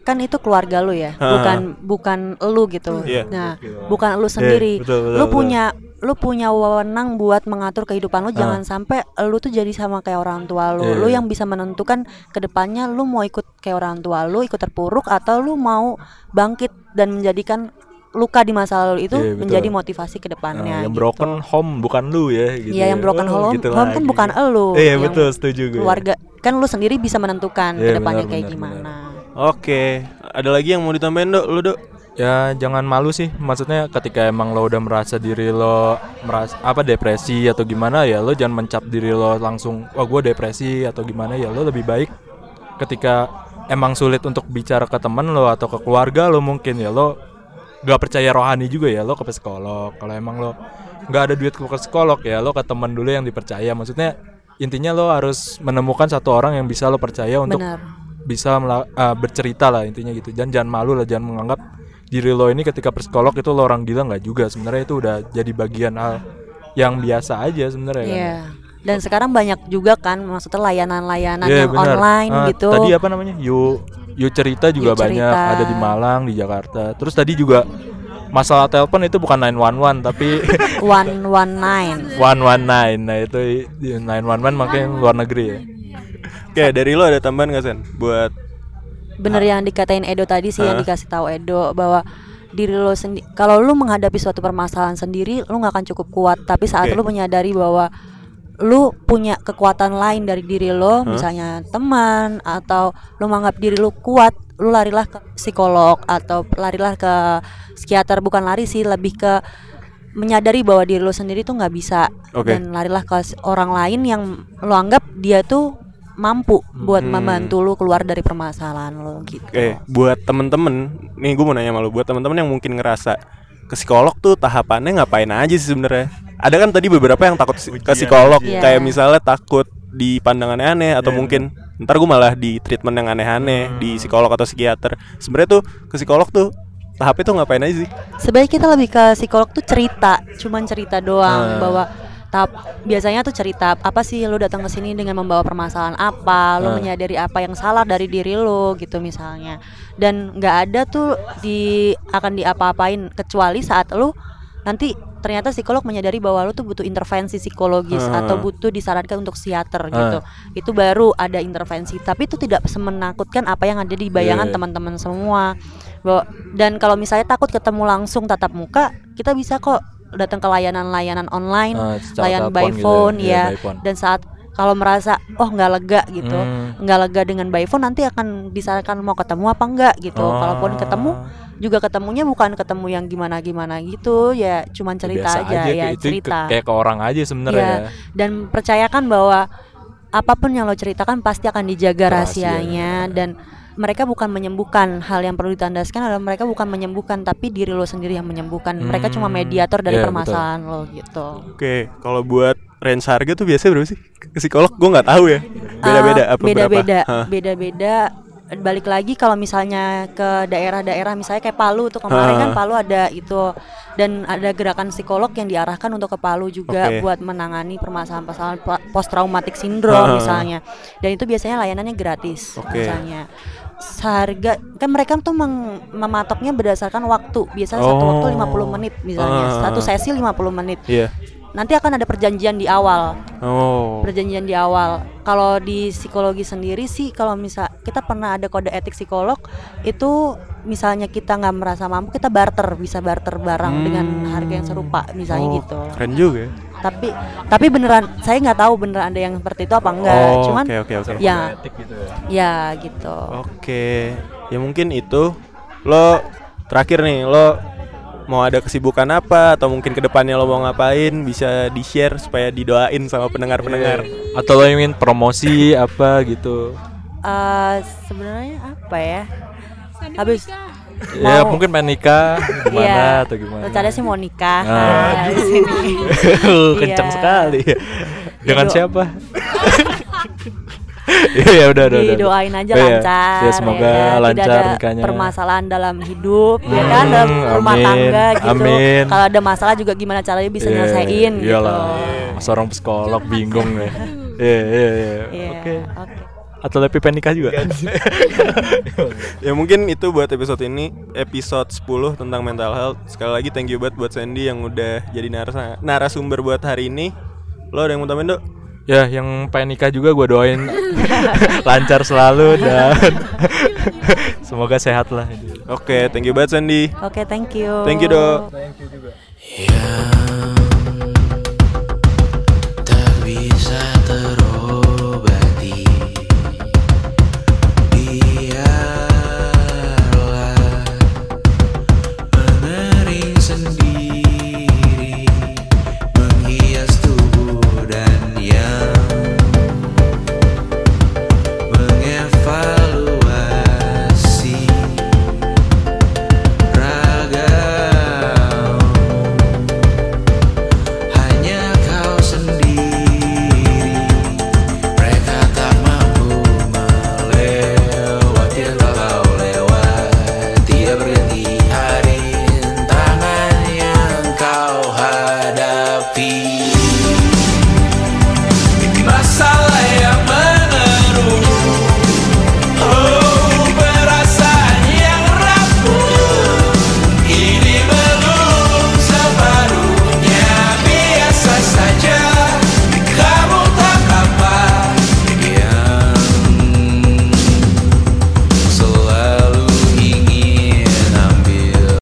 kan itu keluarga lu ya, Ha. bukan bukan lu gitu. Iya. Nah, bukan lu sendiri. betul, betul, lu betul. punya lu punya wewenang buat mengatur kehidupan lu. Jangan sampai lu tuh jadi sama kayak orang tua lu. Iya, Lu iya. yang bisa menentukan ke depannya lu mau ikut kayak orang tua lu, ikut terpuruk atau lu mau bangkit dan menjadikan luka di masa lalu itu Iya, betul. menjadi motivasi Nah, ke depannya. yang gitu. broken home bukan lu ya gitu Iya, ya. yang broken Oh, home, gitu home kan lagi. bukan elu. Iya, Yang betul, setuju gue. Keluarga kan lu sendiri bisa menentukan Iya, ke depannya benar, kayak benar, gimana. Oke, ada lagi yang mau ditambahin dok, lu dok? ya jangan malu sih. Maksudnya ketika emang lo udah merasa diri lo merasa apa depresi atau gimana ya lo jangan mencap diri lo langsung wah gue depresi atau gimana. Ya lo lebih baik ketika emang sulit untuk bicara ke teman lo atau ke keluarga lo mungkin ya lo gak percaya rohani juga ya lo ke psikolog. Kalau emang lo nggak ada duit ke psikolog ya lo ke teman dulu yang dipercaya. Maksudnya intinya lo harus menemukan satu orang yang bisa lo percaya untuk Benar. Bisa ah, bercerita lah intinya gitu dan jangan malu lah jangan menganggap diri lo ini ketika psikolog itu lo orang gila nggak juga sebenarnya itu udah jadi bagian hal yang biasa aja sebenarnya kan. Iya. Dan sekarang banyak juga kan maksudnya layanan-layanan Iya, yang benar. online Ah, gitu. Tadi apa namanya? Yu Yu cerita juga Yu banyak Cerita. ada di Malang, di Jakarta. Terus tadi juga masalah telepon itu bukan 911 tapi [LAUGHS] 119. 119. Nah, itu i- 911 makanya luar negeri ya. Oke, dari lo ada tambahan gak Sen? Buat Bener yang dikatain Edo tadi sih yang Ah. dikasih tahu Edo bahwa diri lo sendiri kalau lu menghadapi suatu permasalahan sendiri lu nggak akan cukup kuat tapi saat Oke. lu menyadari bahwa lu punya kekuatan lain dari diri lo misalnya teman atau lu menganggap diri lu kuat lu larilah ke psikolog atau larilah ke psikiater bukan lari sih lebih ke menyadari bahwa diri lo sendiri tuh nggak bisa Oke. dan larilah ke orang lain yang lo anggap dia tuh mampu buat Hmm. membantu lo keluar dari permasalahan lo gitu. Oke, buat temen-temen, nih gue mau nanya sama lu, buat temen-temen yang mungkin ngerasa ke psikolog tuh tahapannya ngapain aja sih sebenarnya? Ada kan tadi beberapa yang takut ke psikolog, Iya. kayak misalnya takut dipandang aneh-aneh atau mungkin ntar gue malah di treatment yang aneh-aneh di psikolog atau psikiater. Sebenarnya tuh ke psikolog tuh tahapnya tuh ngapain aja sih? Sebenarnya kita lebih ke psikolog tuh cerita, cuman cerita doang Ah. bahwa tahap biasanya tuh cerita apa sih lo datang ke sini dengan membawa permasalahan apa, lo Ah. menyadari apa yang salah dari diri lo gitu misalnya. Dan nggak ada tuh di akan diapa-apain kecuali saat lo nanti ternyata psikolog menyadari bahwa lo tuh butuh intervensi psikologis Ah. atau butuh disarankan untuk psikiater gitu. Itu baru ada intervensi, tapi itu tidak semenakutkan apa yang ada di bayangan Iya. teman-teman semua. Dan kalau misalnya takut ketemu langsung tatap muka, kita bisa kok datang ke layanan-layanan online, secara layanan by gitu phone ya. Iya, ya. by phone. Dan saat kalau merasa oh nggak lega gitu, Hmm. nggak lega dengan by phone nanti akan disarankan mau ketemu apa enggak gitu. Oh. Kalaupun ketemu juga ketemunya bukan ketemu yang gimana-gimana gitu, ya cuman cerita Biasa aja, ya kayak- itu cerita. ke- kayak ke orang aja sebenarnya Iya, ya. dan percayakan bahwa apa pun yang lo ceritakan pasti akan dijaga Rahasia. rahasianya dan mereka bukan menyembuhkan hal yang perlu ditandaskan adalah mereka bukan menyembuhkan tapi diri lo sendiri yang menyembuhkan mereka cuma Hmm, mediator dari iya, permasalahan lo gitu Oke, kalau buat range harga tuh biasanya berapa sih? Ke psikolog gue nggak tahu ya. Beda-beda Eh, apa beda-beda berapa? Hah. beda-beda balik lagi kalau misalnya ke daerah-daerah misalnya kayak Palu tuh kemarin Ah. kan Palu ada itu dan ada gerakan psikolog yang diarahkan untuk ke Palu juga Oke. buat menangani permasalahan-permasalahan post traumatic syndrome Ah. misalnya dan itu biasanya layanannya gratis Oke. misalnya seharga kan mereka tuh meng- mematoknya berdasarkan waktu biasanya satu Oh. waktu 50 menit misalnya Ah. satu sesi 50 menit Iya. nanti akan ada perjanjian di awal Oh. perjanjian di awal. Kalau di psikologi sendiri sih, kalau misal kita pernah ada kode etik psikolog, itu misalnya kita nggak merasa mampu, kita barter, bisa barter barang dengan harga yang serupa, misalnya Oh, gitu. Keren juga. Tapi tapi beneran, saya nggak tahu beneran ada yang seperti itu apa enggak. Oh, Cuman oke oke oke. ya, gitu ya. ya gitu. Oke, ya mungkin itu lo terakhir nih lo mau ada kesibukan apa atau mungkin ke depannya lo mau ngapain bisa di share supaya didoain sama pendengar-pendengar. Iya. Atau lo ingin promosi apa gitu. Eh, sebenarnya apa ya? Habis Ya Mau- mungkin pengen nikah gimana Iya, atau gimana. Rencana sih mau nikah Ah. [LAUGHS] [LAUGHS] nah, di sini. Kencang Iya. sekali. Dengan do- siapa? [LAUGHS] Iya ya udah udah. didoain aja Oh, iya. lancar Ya semoga ya kan? lancar tidak ada nikahnya. permasalahan dalam hidup ya kan dalam Hmm, rumah amin, tangga gitu amin. kalau ada masalah juga gimana caranya bisa Iya, nyelesain gitu Iyalah. Seorang psikolog bingung ya. Iya iya iya. Iya, Oke. oke atau lebih penikah juga? [LAUGHS] Ya mungkin itu buat episode ini episode 10 tentang mental health. Sekali lagi thank you buat buat Sandy yang udah jadi naras narasumber buat hari ini. Lo ada yang mau tambahin dok? Ya yang pengen nikah juga gue doain. [LAUGHS] Lancar selalu dan [LAUGHS] semoga sehat lah. Oke okay, thank you buat Sandy. Oke okay, thank you. Thank you dok. Thank you juga. Yang tak bisa terus